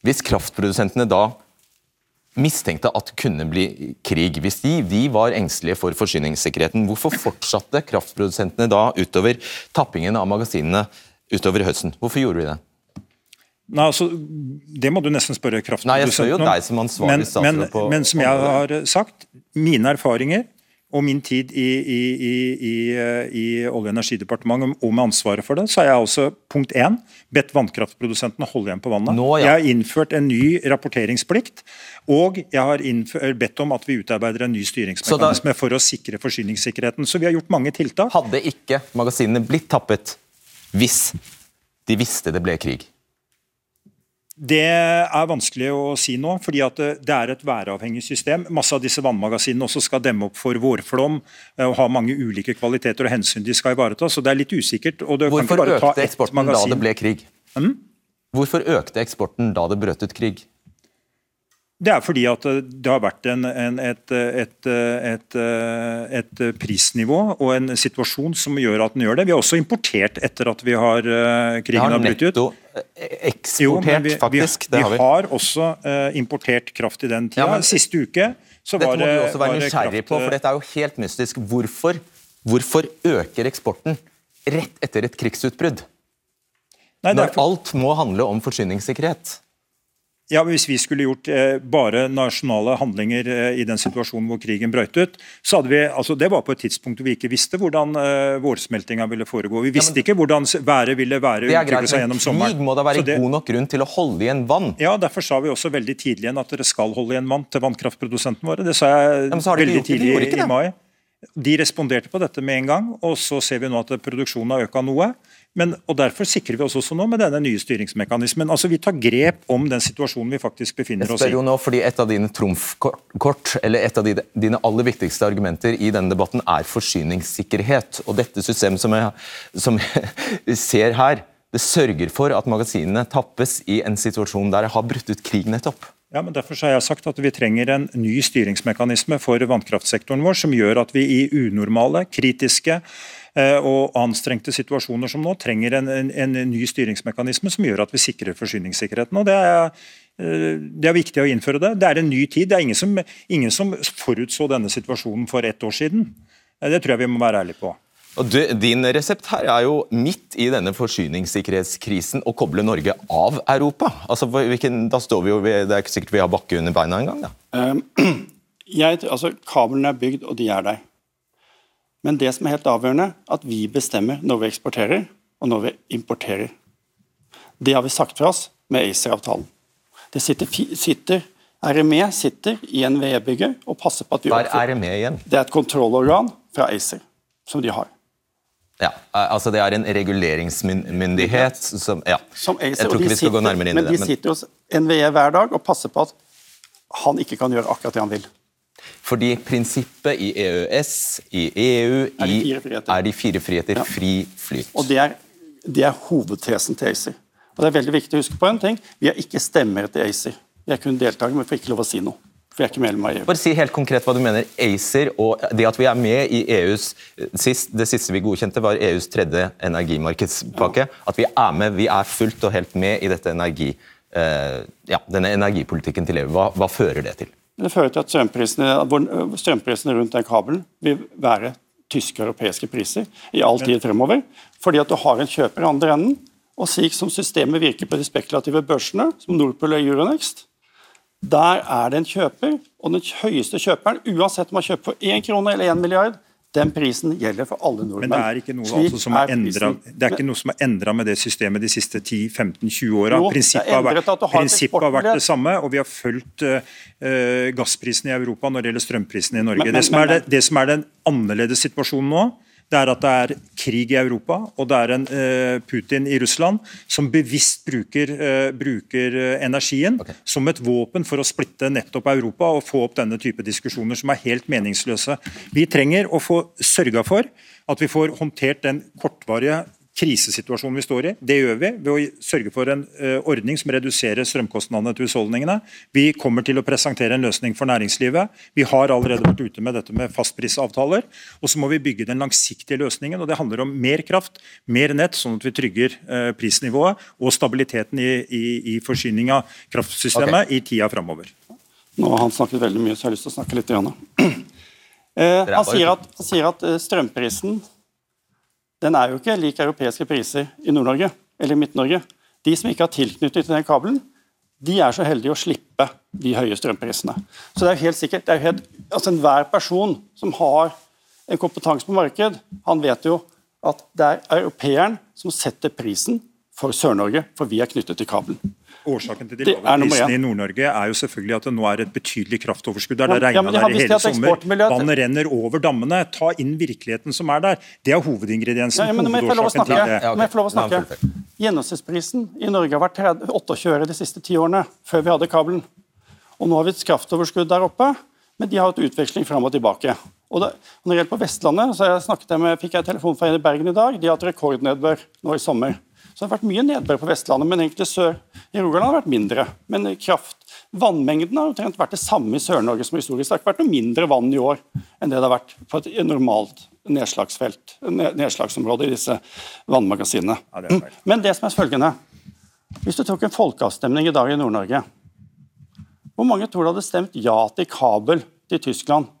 hvis kraftprodusentene da mistenkte at det kunne bli krig, hvis de, de var engstelige for forsyningssikkerheten, hvorfor fortsatte kraftprodusentene da utover tappingen av magasinene utover høsten? Hvorfor gjorde de det? Nei, altså, Det må du nesten spørre kraftprodusenten Nei, jeg spør jo om. deg som ansvarlig men, men, på Men som jeg har sagt, mine erfaringer og min tid i, i, i, i, eh, i Olje- og energidepartementet og med ansvaret for det, så har jeg også punkt én, bedt vannkraftprodusentene holde igjen på vannet. Nå, ja. Jeg har innført en ny rapporteringsplikt, og jeg har innført, bedt om at vi utarbeider en ny styringsmekanisme for å sikre forsyningssikkerheten. Så vi har gjort mange tiltak. Hadde ikke magasinene blitt tappet hvis de visste det ble krig? Det er vanskelig å si nå, fordi at det er et væravhengig system. Masse av disse vannmagasinene også skal demme opp for vårflom eh, og ha mange ulike kvaliteter og hensyn de skal ivareta. Så det er litt usikkert. Hvorfor økte eksporten da det ble krig? Hvorfor økte eksporten da det brøt ut krig? Det er fordi at eh, det har vært en, en, et, et, et, eh, et prisnivå og en situasjon som gjør at den gjør det. Vi har også importert etter at vi har eh, krigen har har brutt ut. Netto eksportert, jo, vi, faktisk. Vi, Det vi har vi. har også eh, importert kraft i den tida. Ja, men- Siste uke så Dette var må vi du også være nysgjerrig kraft- på, for dette er jo helt mystisk. Hvorfor, hvorfor øker eksporten rett etter et krigsutbrudd? Nei, Når derfor... Alt må handle om forsyningssikkerhet. Ja, men Hvis vi skulle gjort eh, bare nasjonale handlinger eh, i den situasjonen hvor krigen brøt ut, så hadde vi, altså det var på et tidspunkt hvor vi ikke visste hvordan eh, vårsmeltinga ville foregå. Vi visste ikke hvordan været ville være Det er greit, seg men gjennom sommeren. krig må da være det- god nok grunn til å holde igjen vann? Ja, Derfor sa vi også veldig tidlig igjen at dere skal holde igjen vann til vannkraftprodusentene våre. Det sa jeg men har veldig gjort tidlig i mai. De responderte på dette med en gang, og så ser vi nå at produksjonen har øka noe. Men, og Derfor sikrer vi oss også nå med denne nye styringsmekanismen. Altså Vi tar grep om den situasjonen vi faktisk befinner oss i. Jeg spør jo nå fordi Et av dine trumfkort, eller et av dine, aller viktigste argumenter i denne debatten, er forsyningssikkerhet. Og Dette systemet som jeg, som jeg ser her, det sørger for at magasinene tappes i en situasjon der det har brutt ut krig nettopp. Ja, men Derfor så har jeg sagt at vi trenger en ny styringsmekanisme for vannkraftsektoren vår, som gjør at vi i unormale, kritiske og anstrengte situasjoner som nå, trenger en, en, en ny styringsmekanisme som gjør at vi sikrer forsyningssikkerheten. Og det er, eh, det er viktig å innføre det. Det er en ny tid. Det er ingen som, ingen som forutså denne situasjonen for ett år siden. Eh, Det tror jeg vi må være ærlige på. Og du, Din resept her er jo midt i denne forsyningssikkerhetskrisen å koble Norge av Europa. Altså, hvilken, da står vi jo, ved- Det er ikke sikkert vi har bakke under beina engang. Um, <clears throat> altså, Kablene er bygd, og de er der. Men det som er helt avgjørende, at vi bestemmer når vi eksporterer, og når vi importerer. Det har vi sagt fra oss med ACER-avtalen. Det sitter, sitter RME sitter i NVE-bygget og passer på at vi Hva er RME igjen? Det er et kontrollorgan fra ACER, som de har. Ja, altså Det er en reguleringsmyndighet som ja. Som ACER, Jeg tror ikke vi skal gå nærmere inn men de sitter hos NVE hver dag og passer på at han ikke kan gjøre akkurat det han vil. Fordi prinsippet i EØS, i EU, Er de i, fire friheter. er de fire friheter, fri flyt. Og det er, det er hovedtesen til ACER. Og det er veldig viktig å huske på en ting. Vi har ikke stemmerett i ACER. Vi er kun deltakere, men får ikke lov å si noe. For jeg er ikke medlem av EU. Bare si helt konkret hva du mener. ACER og det at vi er med i EUs sist, Det siste vi godkjente, var EUs tredje energimarkedspakke. At vi er med, vi er fullt og helt med i dette energi, eh, ja, denne energipolitikken til EU. Hva, hva fører det til? Det fører til at strømprisene, strømprisene rundt den kabelen vil være tyske og europeiske priser i all tid fremover. Fordi at du har en kjøper i andre enden. Og slik som systemet virker på de spekulative børsene, som Nordpol og Euronext, der er det en kjøper, og den høyeste kjøperen, uansett om man kjøper for 1 krone eller 1 milliard, den prisen gjelder for alle nordmenn. Men det er ikke noe, altså, som, er endret, det er ikke noe som er endra med det systemet de siste 10-15-20 åra. Prinsippet, har vært- har prinsippet har vært det samme, og vi har fulgt uh, gassprisen i Europa når det gjelder strømprisen i Norge. Men- men- det, som er det, det som er den annerledes situasjonen nå, det er at det er krig i Europa, og det er en eh, Putin i Russland som bevisst bruker, eh, bruker energien energien som et våpen for å splitte nettopp Europa og få opp denne type diskusjoner som er helt meningsløse. Vi trenger å få sørga for at vi får håndtert den kortvarige krisesituasjonen vi står i. Det gjør vi ved å sørge for en eh, ordning som reduserer strømkostnadene til husholdningene. Vi kommer til å presentere en løsning for næringslivet. Vi har allerede vært ute med dette med fastprisavtaler. Og så må vi bygge den langsiktige løsningen. og Det handler om mer kraft, mer nett, sånn at vi trygger eh, prisnivået og stabiliteten i, i, i forsyning av kraftsystemet i tida framover. Nå har han snakket veldig mye, så jeg har lyst til å snakke litt. Grann. <clears throat> Eh, han, sier at, han sier at eh, strømprisen den er jo ikke lik europeiske priser i Nord-Norge eller Midt-Norge. De som ikke har tilknytning til den kabelen, de er så heldige å slippe de høye strømprisene. Så det er jo helt sikkert, det er helt, altså Enhver person som har en kompetanse på marked, han vet jo at det er europeeren som setter prisen for Sør-Norge, for vi er knyttet til kabelen. Årsaken til de lave prisene i Nord-Norge er jo selvfølgelig at det nå er et betydelig kraftoverskudd. der. Ja, Det ja, regna ja, der i hele sommer. Vannet renner over dammene. Ta inn virkeligheten som er der. Det er hovedingrediensen. Ja, ja, men må jeg få lov å snakke. jeg få lov å snakke. Gjennomsnittsprisen i Norge har vært 28 øre de siste ti årene, før vi hadde kabelen. Og nå har vi et kraftoverskudd der oppe, men de har hatt utveksling fram og tilbake. Og det, når det gjelder på Vestlandet, så jeg med, fikk jeg telefon fra en i Bergen i dag. De har hatt rekordnedbør nå i sommer. Så det har vært mye nedbør på Vestlandet, men egentlig sør i Rogaland har det vært mindre. Men kraft, vannmengden har omtrent vært det samme i Sør-Norge som historisk. Det har ikke vært noe mindre vann i år enn det det har vært på et normalt nedslagsfelt, nedslagsområde i disse vannmagasinene. Mm. Men det som er følgende Hvis du tok en folkeavstemning i dag i Nord-Norge, hvor mange tror du hadde stemt ja til kabel til Tyskland?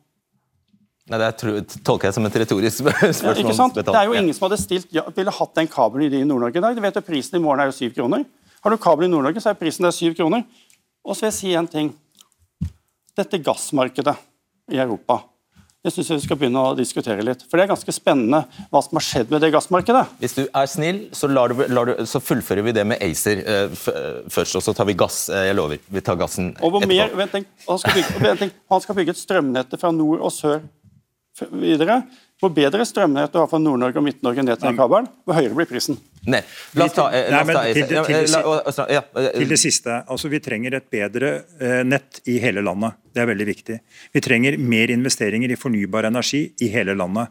Nei, det er, tolker jeg som et retorisk Ja, <laughs> spørsmål. ikke sant? Det er jo ingen som hadde stilt ja, ville hatt den kabelen i Nord-Norge i dag. Du vet jo Prisen i morgen er jo syv kroner. Har du kabel i Nord-Norge, så er prisen der syv kroner. Og så vil jeg si en ting. Dette gassmarkedet i Europa, det syns jeg vi skal begynne å diskutere litt. For det er ganske spennende hva som har skjedd med det gassmarkedet. Hvis du er snill, så, du, du, så fullfører vi det med ACER uh, først, og så tar vi gass. Uh, jeg lover. Vi tar gassen Og hvor mer, vent, han, skal bygge, vent, han skal bygge et strømnett fra nord og sør videre. Hvor bedre strømnett du har fra Nord-Norge og Midt-Norge ned til kabelen, hvor høyere blir prisen. Nei, la oss ta, eh, la oss ta til, det- til, og- og- ja, eh, til det siste. altså Vi trenger et bedre eh, nett i hele landet. Det er veldig viktig. Vi trenger mer investeringer i fornybar energi i hele landet.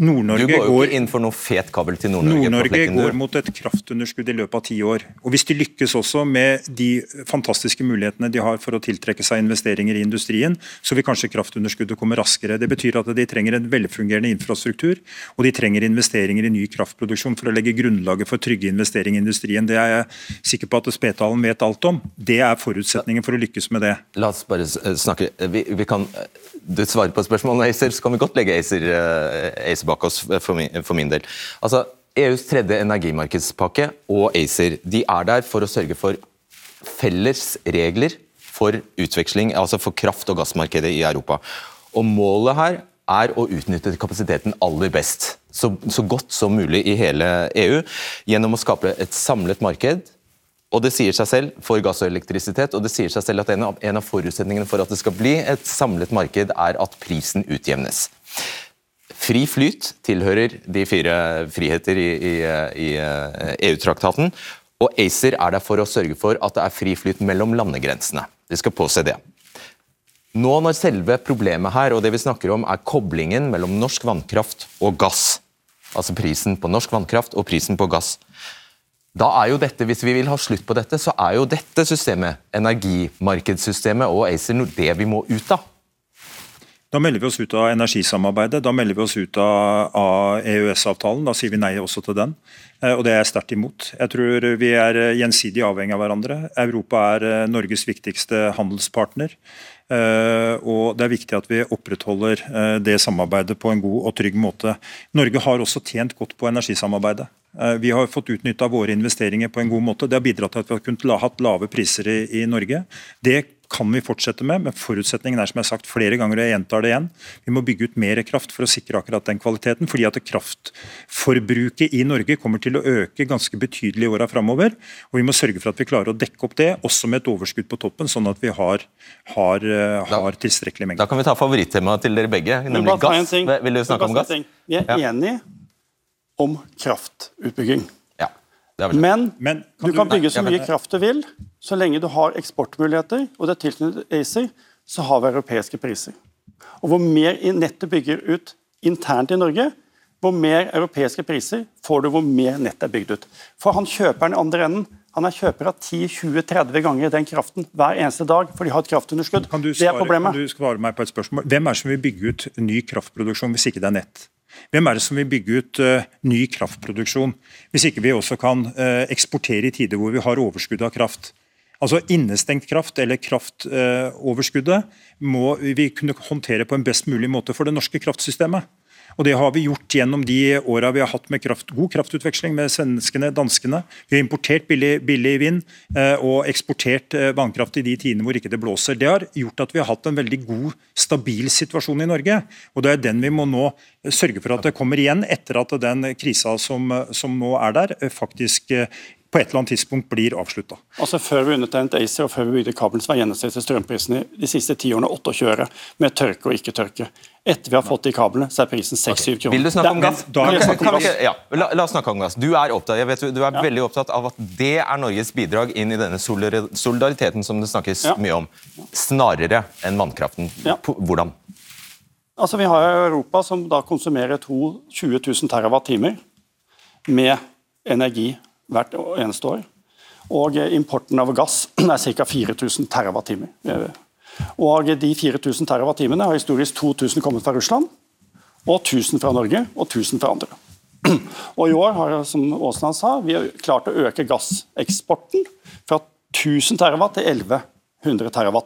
Nord-Norge går går inn for noe fet kabel til Nord-Norge. Nord-Norge går mot et kraftunderskudd i løpet av ti år. Og Hvis de lykkes også med de fantastiske mulighetene de har for å tiltrekke seg investeringer i industrien, så vil kanskje kraftunderskuddet komme raskere. Det betyr at de trenger en velfungerende infrastruktur, og de trenger investeringer i ny kraftproduksjon for å legge grunnlaget for trygge investeringer i industrien. Det er jeg sikker på at Spetalen vet alt om. Det er forutsetningen for å lykkes med det. La oss bare eh, snakke vi, vi kan, eh, Du svarer på spørsmålet om ACER, så kan vi godt legge ACER, eh, ACER bak oss for min, for min del. Altså, EUs tredje energimarkedspakke og ACER de er der for å sørge for felles regler for utveksling, altså for kraft- og gassmarkedet i Europa. Og Målet her er å utnytte kapasiteten aller best, så, så godt som mulig i hele EU, gjennom å skape et samlet marked og det sier seg selv for gass og elektrisitet, og det sier seg selv at en av, en av forutsetningene for at det skal bli et samlet marked, er at prisen utjevnes. Fri flyt tilhører de fire friheter i, i, i eh, EU-traktaten, og ACER er der for å sørge for at det er fri flyt mellom landegrensene. Vi skal påse det. Nå når selve problemet her, og det vi snakker om, er koblingen mellom norsk vannkraft og gass, altså prisen på norsk vannkraft og prisen på gass, da er jo dette, Hvis vi vil ha slutt på dette, så er jo dette systemet, energimarkedssystemet og ACER, det vi må ut av. Da melder vi oss ut av energisamarbeidet, da melder vi oss ut av, av EØS-avtalen. Da sier vi nei også til den, eh, og det er jeg sterkt imot. Jeg tror vi er gjensidig avhengig av hverandre. Europa er eh, Norges viktigste handelspartner. Eh, og Det er viktig at vi opprettholder det samarbeidet på en god og trygg måte. Norge har også tjent godt på energisamarbeidet. Vi har fått utnytta våre investeringer på en god måte. Det har bidratt til at vi har kunnet hatt lave priser i, i Norge. Det kan vi fortsette med, men forutsetningen er som jeg har sagt flere ganger, og jeg gjentar det igjen, vi må bygge ut mer kraft for å sikre akkurat den kvaliteten. fordi at Kraftforbruket i Norge kommer til å øke ganske betydelig i åra framover. Og vi må sørge for at vi klarer å dekke opp det, også med et overskudd på toppen, sånn at vi har, har, eh, har tilstrekkelig mengde. Da kan vi ta favorittemaet til dere begge, nemlig gass. Vil du snakke om gass? Vi er enige om kraftutbygging. Men, Men kan du kan bygge så mye kraft du vil, så lenge du har eksportmuligheter og det er tilknyttet ACER, så har vi europeiske priser. Og Hvor mer nettet bygger ut internt i Norge, hvor mer europeiske priser får du hvor mer nettet er bygd ut. For han kjøperen i andre enden han er kjøper av 10-20-30 ganger den kraften hver eneste dag, for de har et kraftunderskudd. Svare, det er problemet. Kan du svare meg på et spørsmål? Hvem er det som vil bygge ut ny kraftproduksjon hvis ikke det er nett? Hvem er det som vil bygge ut uh, ny kraftproduksjon, hvis ikke vi også kan uh, eksportere i tider hvor vi har overskudd av kraft? Altså Innestengt kraft eller kraftoverskuddet uh, må vi kunne håndtere på en best mulig måte for det norske kraftsystemet. Og Det har vi gjort gjennom de åra vi har hatt med kraft, god kraftutveksling med svenskene danskene. Vi har importert billig, billig vind eh, og eksportert eh, vannkraft i de tidene hvor ikke det blåser. Det har gjort at vi har hatt en veldig god, stabil situasjon i Norge. og Det er den vi må nå sørge for at det kommer igjen etter at den krisa som, som nå er der, eh, faktisk på et eller annet tidspunkt blir avslutta. Altså, før vi undertegnet ACER og før vi bygde kabelen, så var gjennomsnittlig strømprisene de siste ti årene 28 øre, med tørke og ikke tørke. Etter vi har fått de kablene, så er prisen 6-7 kroner. Vil du snakke om gass? Da, da, kan, kan ja, la, la, oss snakke om gass. Du er, opptatt, jeg vet, du er ja. veldig opptatt av at det er Norges bidrag inn i denne solidariteten som det snakkes ja. mye om, snarere enn vannkraften. Hvordan? Altså, Vi har Europa som da konsumerer 20 000 TWh med energi hvert eneste år. Og importen av gass <clears throat> er ca. 4000 TWh. Og de 4000 TWh har historisk 2000 kommet fra Russland, og 1000 fra Norge og 1000 fra andre. <clears throat> Og I år har som Åsland sa, vi har klart å øke gasseksporten fra 1000 TWh til 1100 TWh.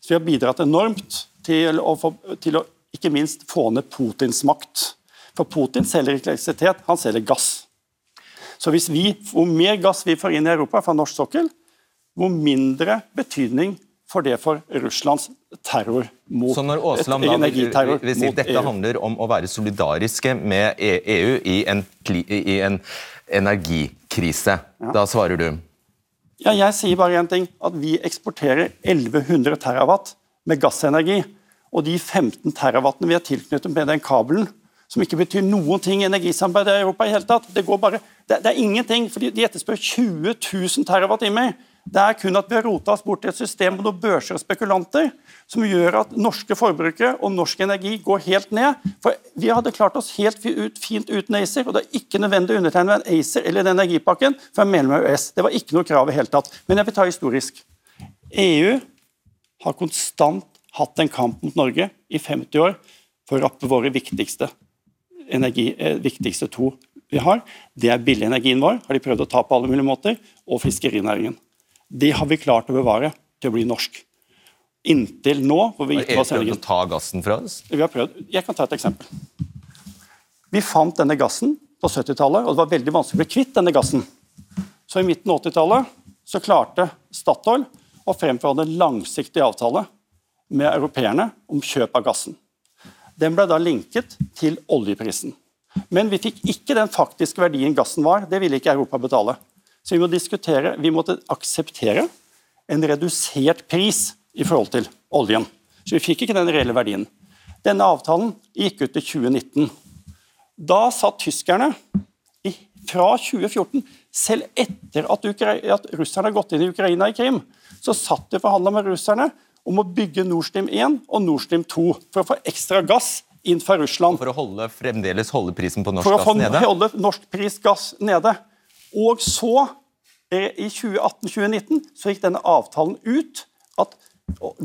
Så vi har bidratt enormt til å, få, til å ikke minst få ned Putins makt. For Putin selger ikke elektrisitet, han selger gass. Så hvis vi, Hvor mer gass vi får inn i Europa fra norsk sokkel, hvor mindre betydning får det for Russlands terror mot Så når Aasland da vil, vil si dette EU. handler om å være solidariske med EU i en, i en energikrise, ja. da svarer du? Ja, jeg sier bare én ting. At vi eksporterer 1100 terawatt med gassenergi. Og de 15 terawattene vi har tilknyttet med den kabelen, som ikke betyr noen ting i energisamarbeidet i Europa i hele tatt. Det, går bare, det, det er ingenting, for de etterspør 20 000 TWh. Det er kun at vi har rota oss bort i et system med noen børser og spekulanter som gjør at norske forbrukere og norsk energi går helt ned. For Vi hadde klart oss helt fint uten ACER, og det er ikke nødvendig å undertegne en ACER eller den energipakken for en medlem av EØS. Det var ikke noe krav i hele tatt. Men jeg vil ta historisk. EU har konstant hatt en kamp mot Norge i 50 år for å rappe våre viktigste energi, eh, viktigste to vi har. Det er billenergien vår, har de prøvd å ta på alle mulige måter, og fiskerinæringen. Det har vi klart å bevare til å bli norsk. Inntil nå hvor vi gitt oss prøvd å ta gassen fra oss? Vi har prøvd. Jeg kan ta et eksempel. Vi fant denne gassen på 70-tallet, og det var veldig vanskelig å bli kvitt denne gassen. Så i midten av 80-tallet så klarte Statoil å fremforhandle en langsiktig avtale med europeerne om kjøp av gassen. Den ble da linket til oljeprisen. Men vi fikk ikke den faktiske verdien gassen var. Det ville ikke Europa betale. Så vi, må diskutere, vi måtte akseptere en redusert pris i forhold til oljen. Så vi fikk ikke den reelle verdien. Denne avtalen gikk ut til 2019. Da satt tyskerne fra 2014, selv etter at, at russerne har gått inn i Ukraina i Krim, så satt de og forhandla med russerne om å bygge Nord Stream 1 og Nord Stream 2 for å få ekstra gass inn fra Russland. For å holde, fremdeles holde prisen på norsk gass nede? for å få holde norsk pris gass nede. Og så, eh, i 2018-2019, så gikk denne avtalen ut at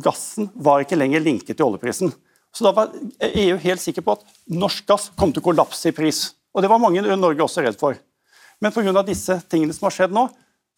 gassen var ikke lenger linket til oljeprisen. Så da var EU helt sikker på at norsk gass kom til å kollapse i pris. Og det var mange i Norge også redd for. Men pga. disse tingene som har skjedd nå,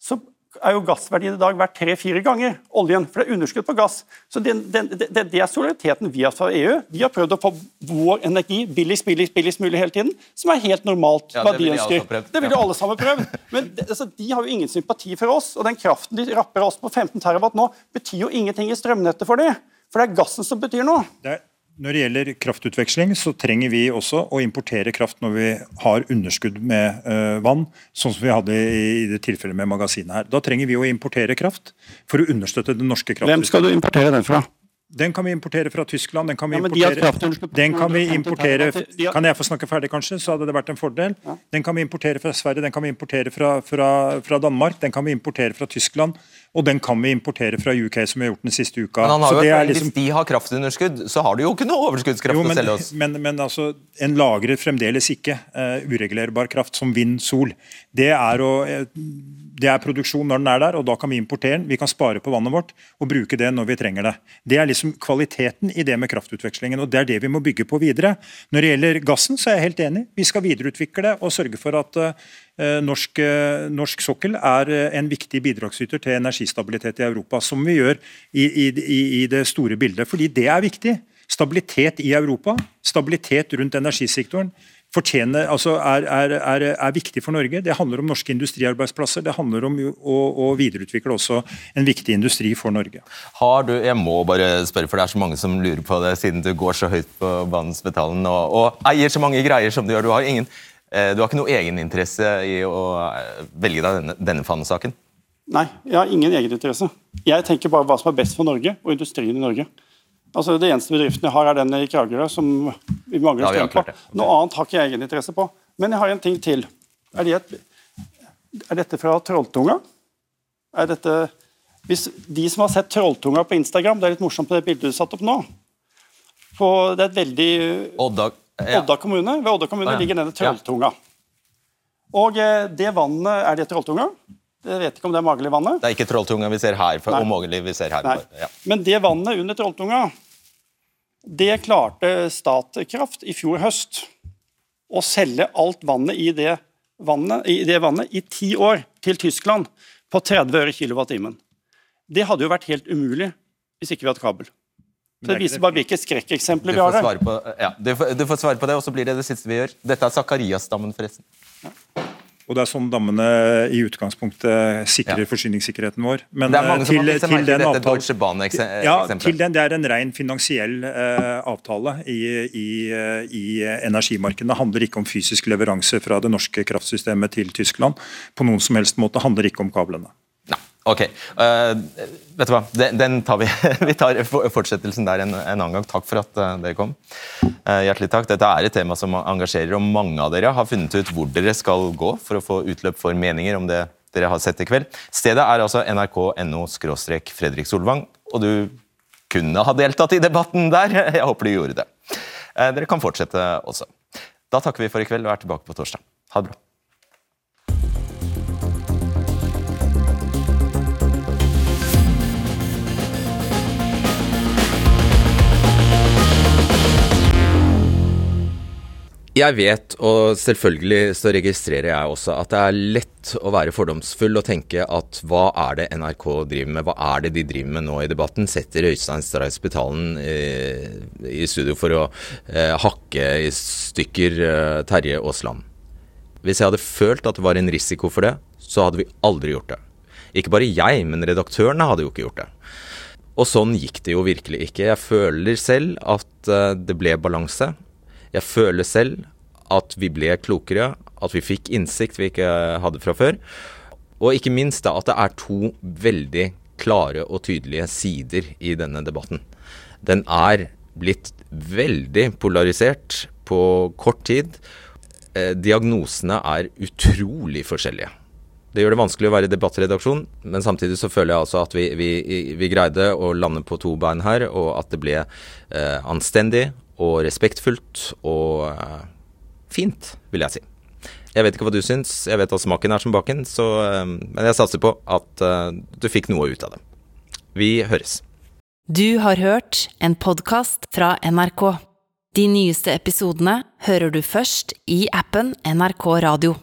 så er jo gassverdien i dag verdt tre-fire ganger oljen. For det er underskudd på gass. Så det, det, det, det, er solidariteten vi har fra EU. Vi har prøvd å få vår energi billigst, billigst, billigst mulig hele tiden, som er helt normalt Ja, hva det de ønsker. Det vil jo alle sammen prøvd. Men det, altså, de har jo ingen sympati for oss, og den kraften de rapper oss på 15 terawatt nå, betyr jo ingenting i strømnettet for dem. For det er gassen som betyr noe. Det er, når det gjelder kraftutveksling, så trenger vi også å importere kraft når vi har underskudd med uh, vann, sånn som vi hadde i, det tilfellet med magasinet her. Da trenger vi å importere kraft for å understøtte den norske kraften. Hvem skal du importere den fra? Den kan vi importere fra Tyskland. Den kan vi Ja, de importere, kraftunderskudd den kan vi importere Kan jeg få snakke ferdig, kanskje? Så hadde det vært en fordel. Den kan vi importere fra Sverige, den kan vi importere fra, fra, fra Danmark, den kan vi importere fra Tyskland, og den kan vi importere fra UK, som vi har gjort den siste uka. Men han har Så jo det et liksom- Hvis de har kraftunderskudd, så har de jo ikke noe overskuddskraft jo, å selge oss. men, men altså, en lagrer fremdeles ikke uh, uregulerbar kraft som vind, sol. Det er, å, eh, det er produksjon når den er der, og da kan vi importere den. Vi kan spare på vannet vårt og bruke det når vi trenger det. Det er liksom kvaliteten i det med kraftutvekslingen, og det er det vi må bygge på videre. Når det gjelder gassen, så er jeg helt enig. Vi skal videreutvikle og sørge for at eh, norsk, eh, norsk sokkel er eh, en viktig bidragsyter til energistabilitet i Europa, som vi gjør i, i, i, det store bildet. Fordi det er viktig. Stabilitet i Europa, stabilitet rundt energisektoren, altså er, er, er, er viktig for Norge. Det handler om norske industriarbeidsplasser. Det handler om å, å videreutvikle også en viktig industri for Norge. Har du, jeg må bare spørre, for det er så mange som lurer på det, siden du går så høyt på banens betalen og, og eier så mange greier som du gjør. Du har, ingen, eh, du har ikke noe egeninteresse i å eh, velge deg denne, denne fanesaken? Nei, jeg har ingen egeninteresse. Jeg tenker bare hva som er best for Norge og industrien i Norge. Altså, Det eneste bedriften jeg har, er den i Kragerø, som vi mangler strøm på. Noe annet har ikke jeg egeninteresse på. Men jeg har en ting til. Er, det et, er dette fra Trolltunga? Er dette hvis De som har sett Trolltunga på Instagram, det er litt morsomt på det bildet du satte opp nå. På, det er et veldig Odda. Odda kommune. Ved Odda kommune ligger denne Trolltunga. Og eh, det vannet, er det Trolltunga? Jeg vet ikke om det er magelig vannet? Det er ikke Trolltunga vi ser her, for, og vi ser her. For, ja. Men det vannet under Trolltunga, det klarte Statkraft i fjor høst å selge alt vannet i det vannet i, det vannet i ti år til Tyskland på 30 øre kilowattimen. Det hadde jo vært helt umulig hvis ikke vi hadde kabel. Så Det viser bare hvilke Du skrekkeksempler vi har her. på, ja, du, får, du får svare på det, og så blir det det siste vi gjør. Dette er Zakarias-dammen, forresten. Og det er sånn dammene i utgangspunktet sikrer forsyningssikkerheten vår. Men det er mange til, som til, har til den dette avtalen- Deutsche Bahn-eksempelet. Ja, til den, det er en ren finansiell uh, avtale i, i, uh, i energimarkedene. Det handler ikke om fysisk leveranse fra det norske kraftsystemet til Tyskland. På noen som helst måte handler ikke om kablene. Ok, Uh, vet du hva, den, den tar vi. <laughs> vi tar fortsettelsen der en, en annen gang. Takk for at uh, dere kom. Uh, hjertelig takk. Dette er et tema som engasjerer, og mange av dere har funnet ut hvor dere skal gå for å få utløp for meninger om det dere har sett i kveld. Stedet er altså nrk.no Fredrik Solvang, og du kunne ha deltatt i debatten der. <laughs> Jeg håper du gjorde det. Dere kan fortsette også. Da takker vi for i kveld og er tilbake på torsdag. Ha det bra. Jeg vet, og selvfølgelig så registrerer jeg også, at det er lett å være fordomsfull og tenke at hva er det NRK driver med, hva er det de driver med nå i debatten? Setter Øystein Stray Spetalen eh, i studio for å eh, hakke i stykker eh, Terje Aasland. Hvis jeg hadde følt at det var en risiko for det, så hadde vi aldri gjort det. Ikke bare jeg, men redaktørene hadde jo ikke gjort det. Og sånn gikk det jo virkelig ikke. Jeg føler selv at eh, det ble balanse. Jeg føler selv at vi ble klokere, at vi fikk innsikt vi ikke hadde fra før. Og ikke minst da at det er to veldig klare og tydelige sider i denne debatten. Den er blitt veldig polarisert på kort tid. Eh, Diagnosene er utrolig forskjellige. Det gjør det vanskelig å være debattredaksjon, men samtidig så føler jeg altså at vi, vi, vi greide å lande på to bein her, og at det ble eh, anstendig og respektfullt og eh, fint, vil jeg si. Jeg vet ikke hva du syns, jeg vet at smaken er som baken, så, eh, men jeg satser på at eh, du fikk noe ut av det. Vi høres. Du har hørt en podkast fra NRK. De nyeste episodene hører du først i appen NRK Radio.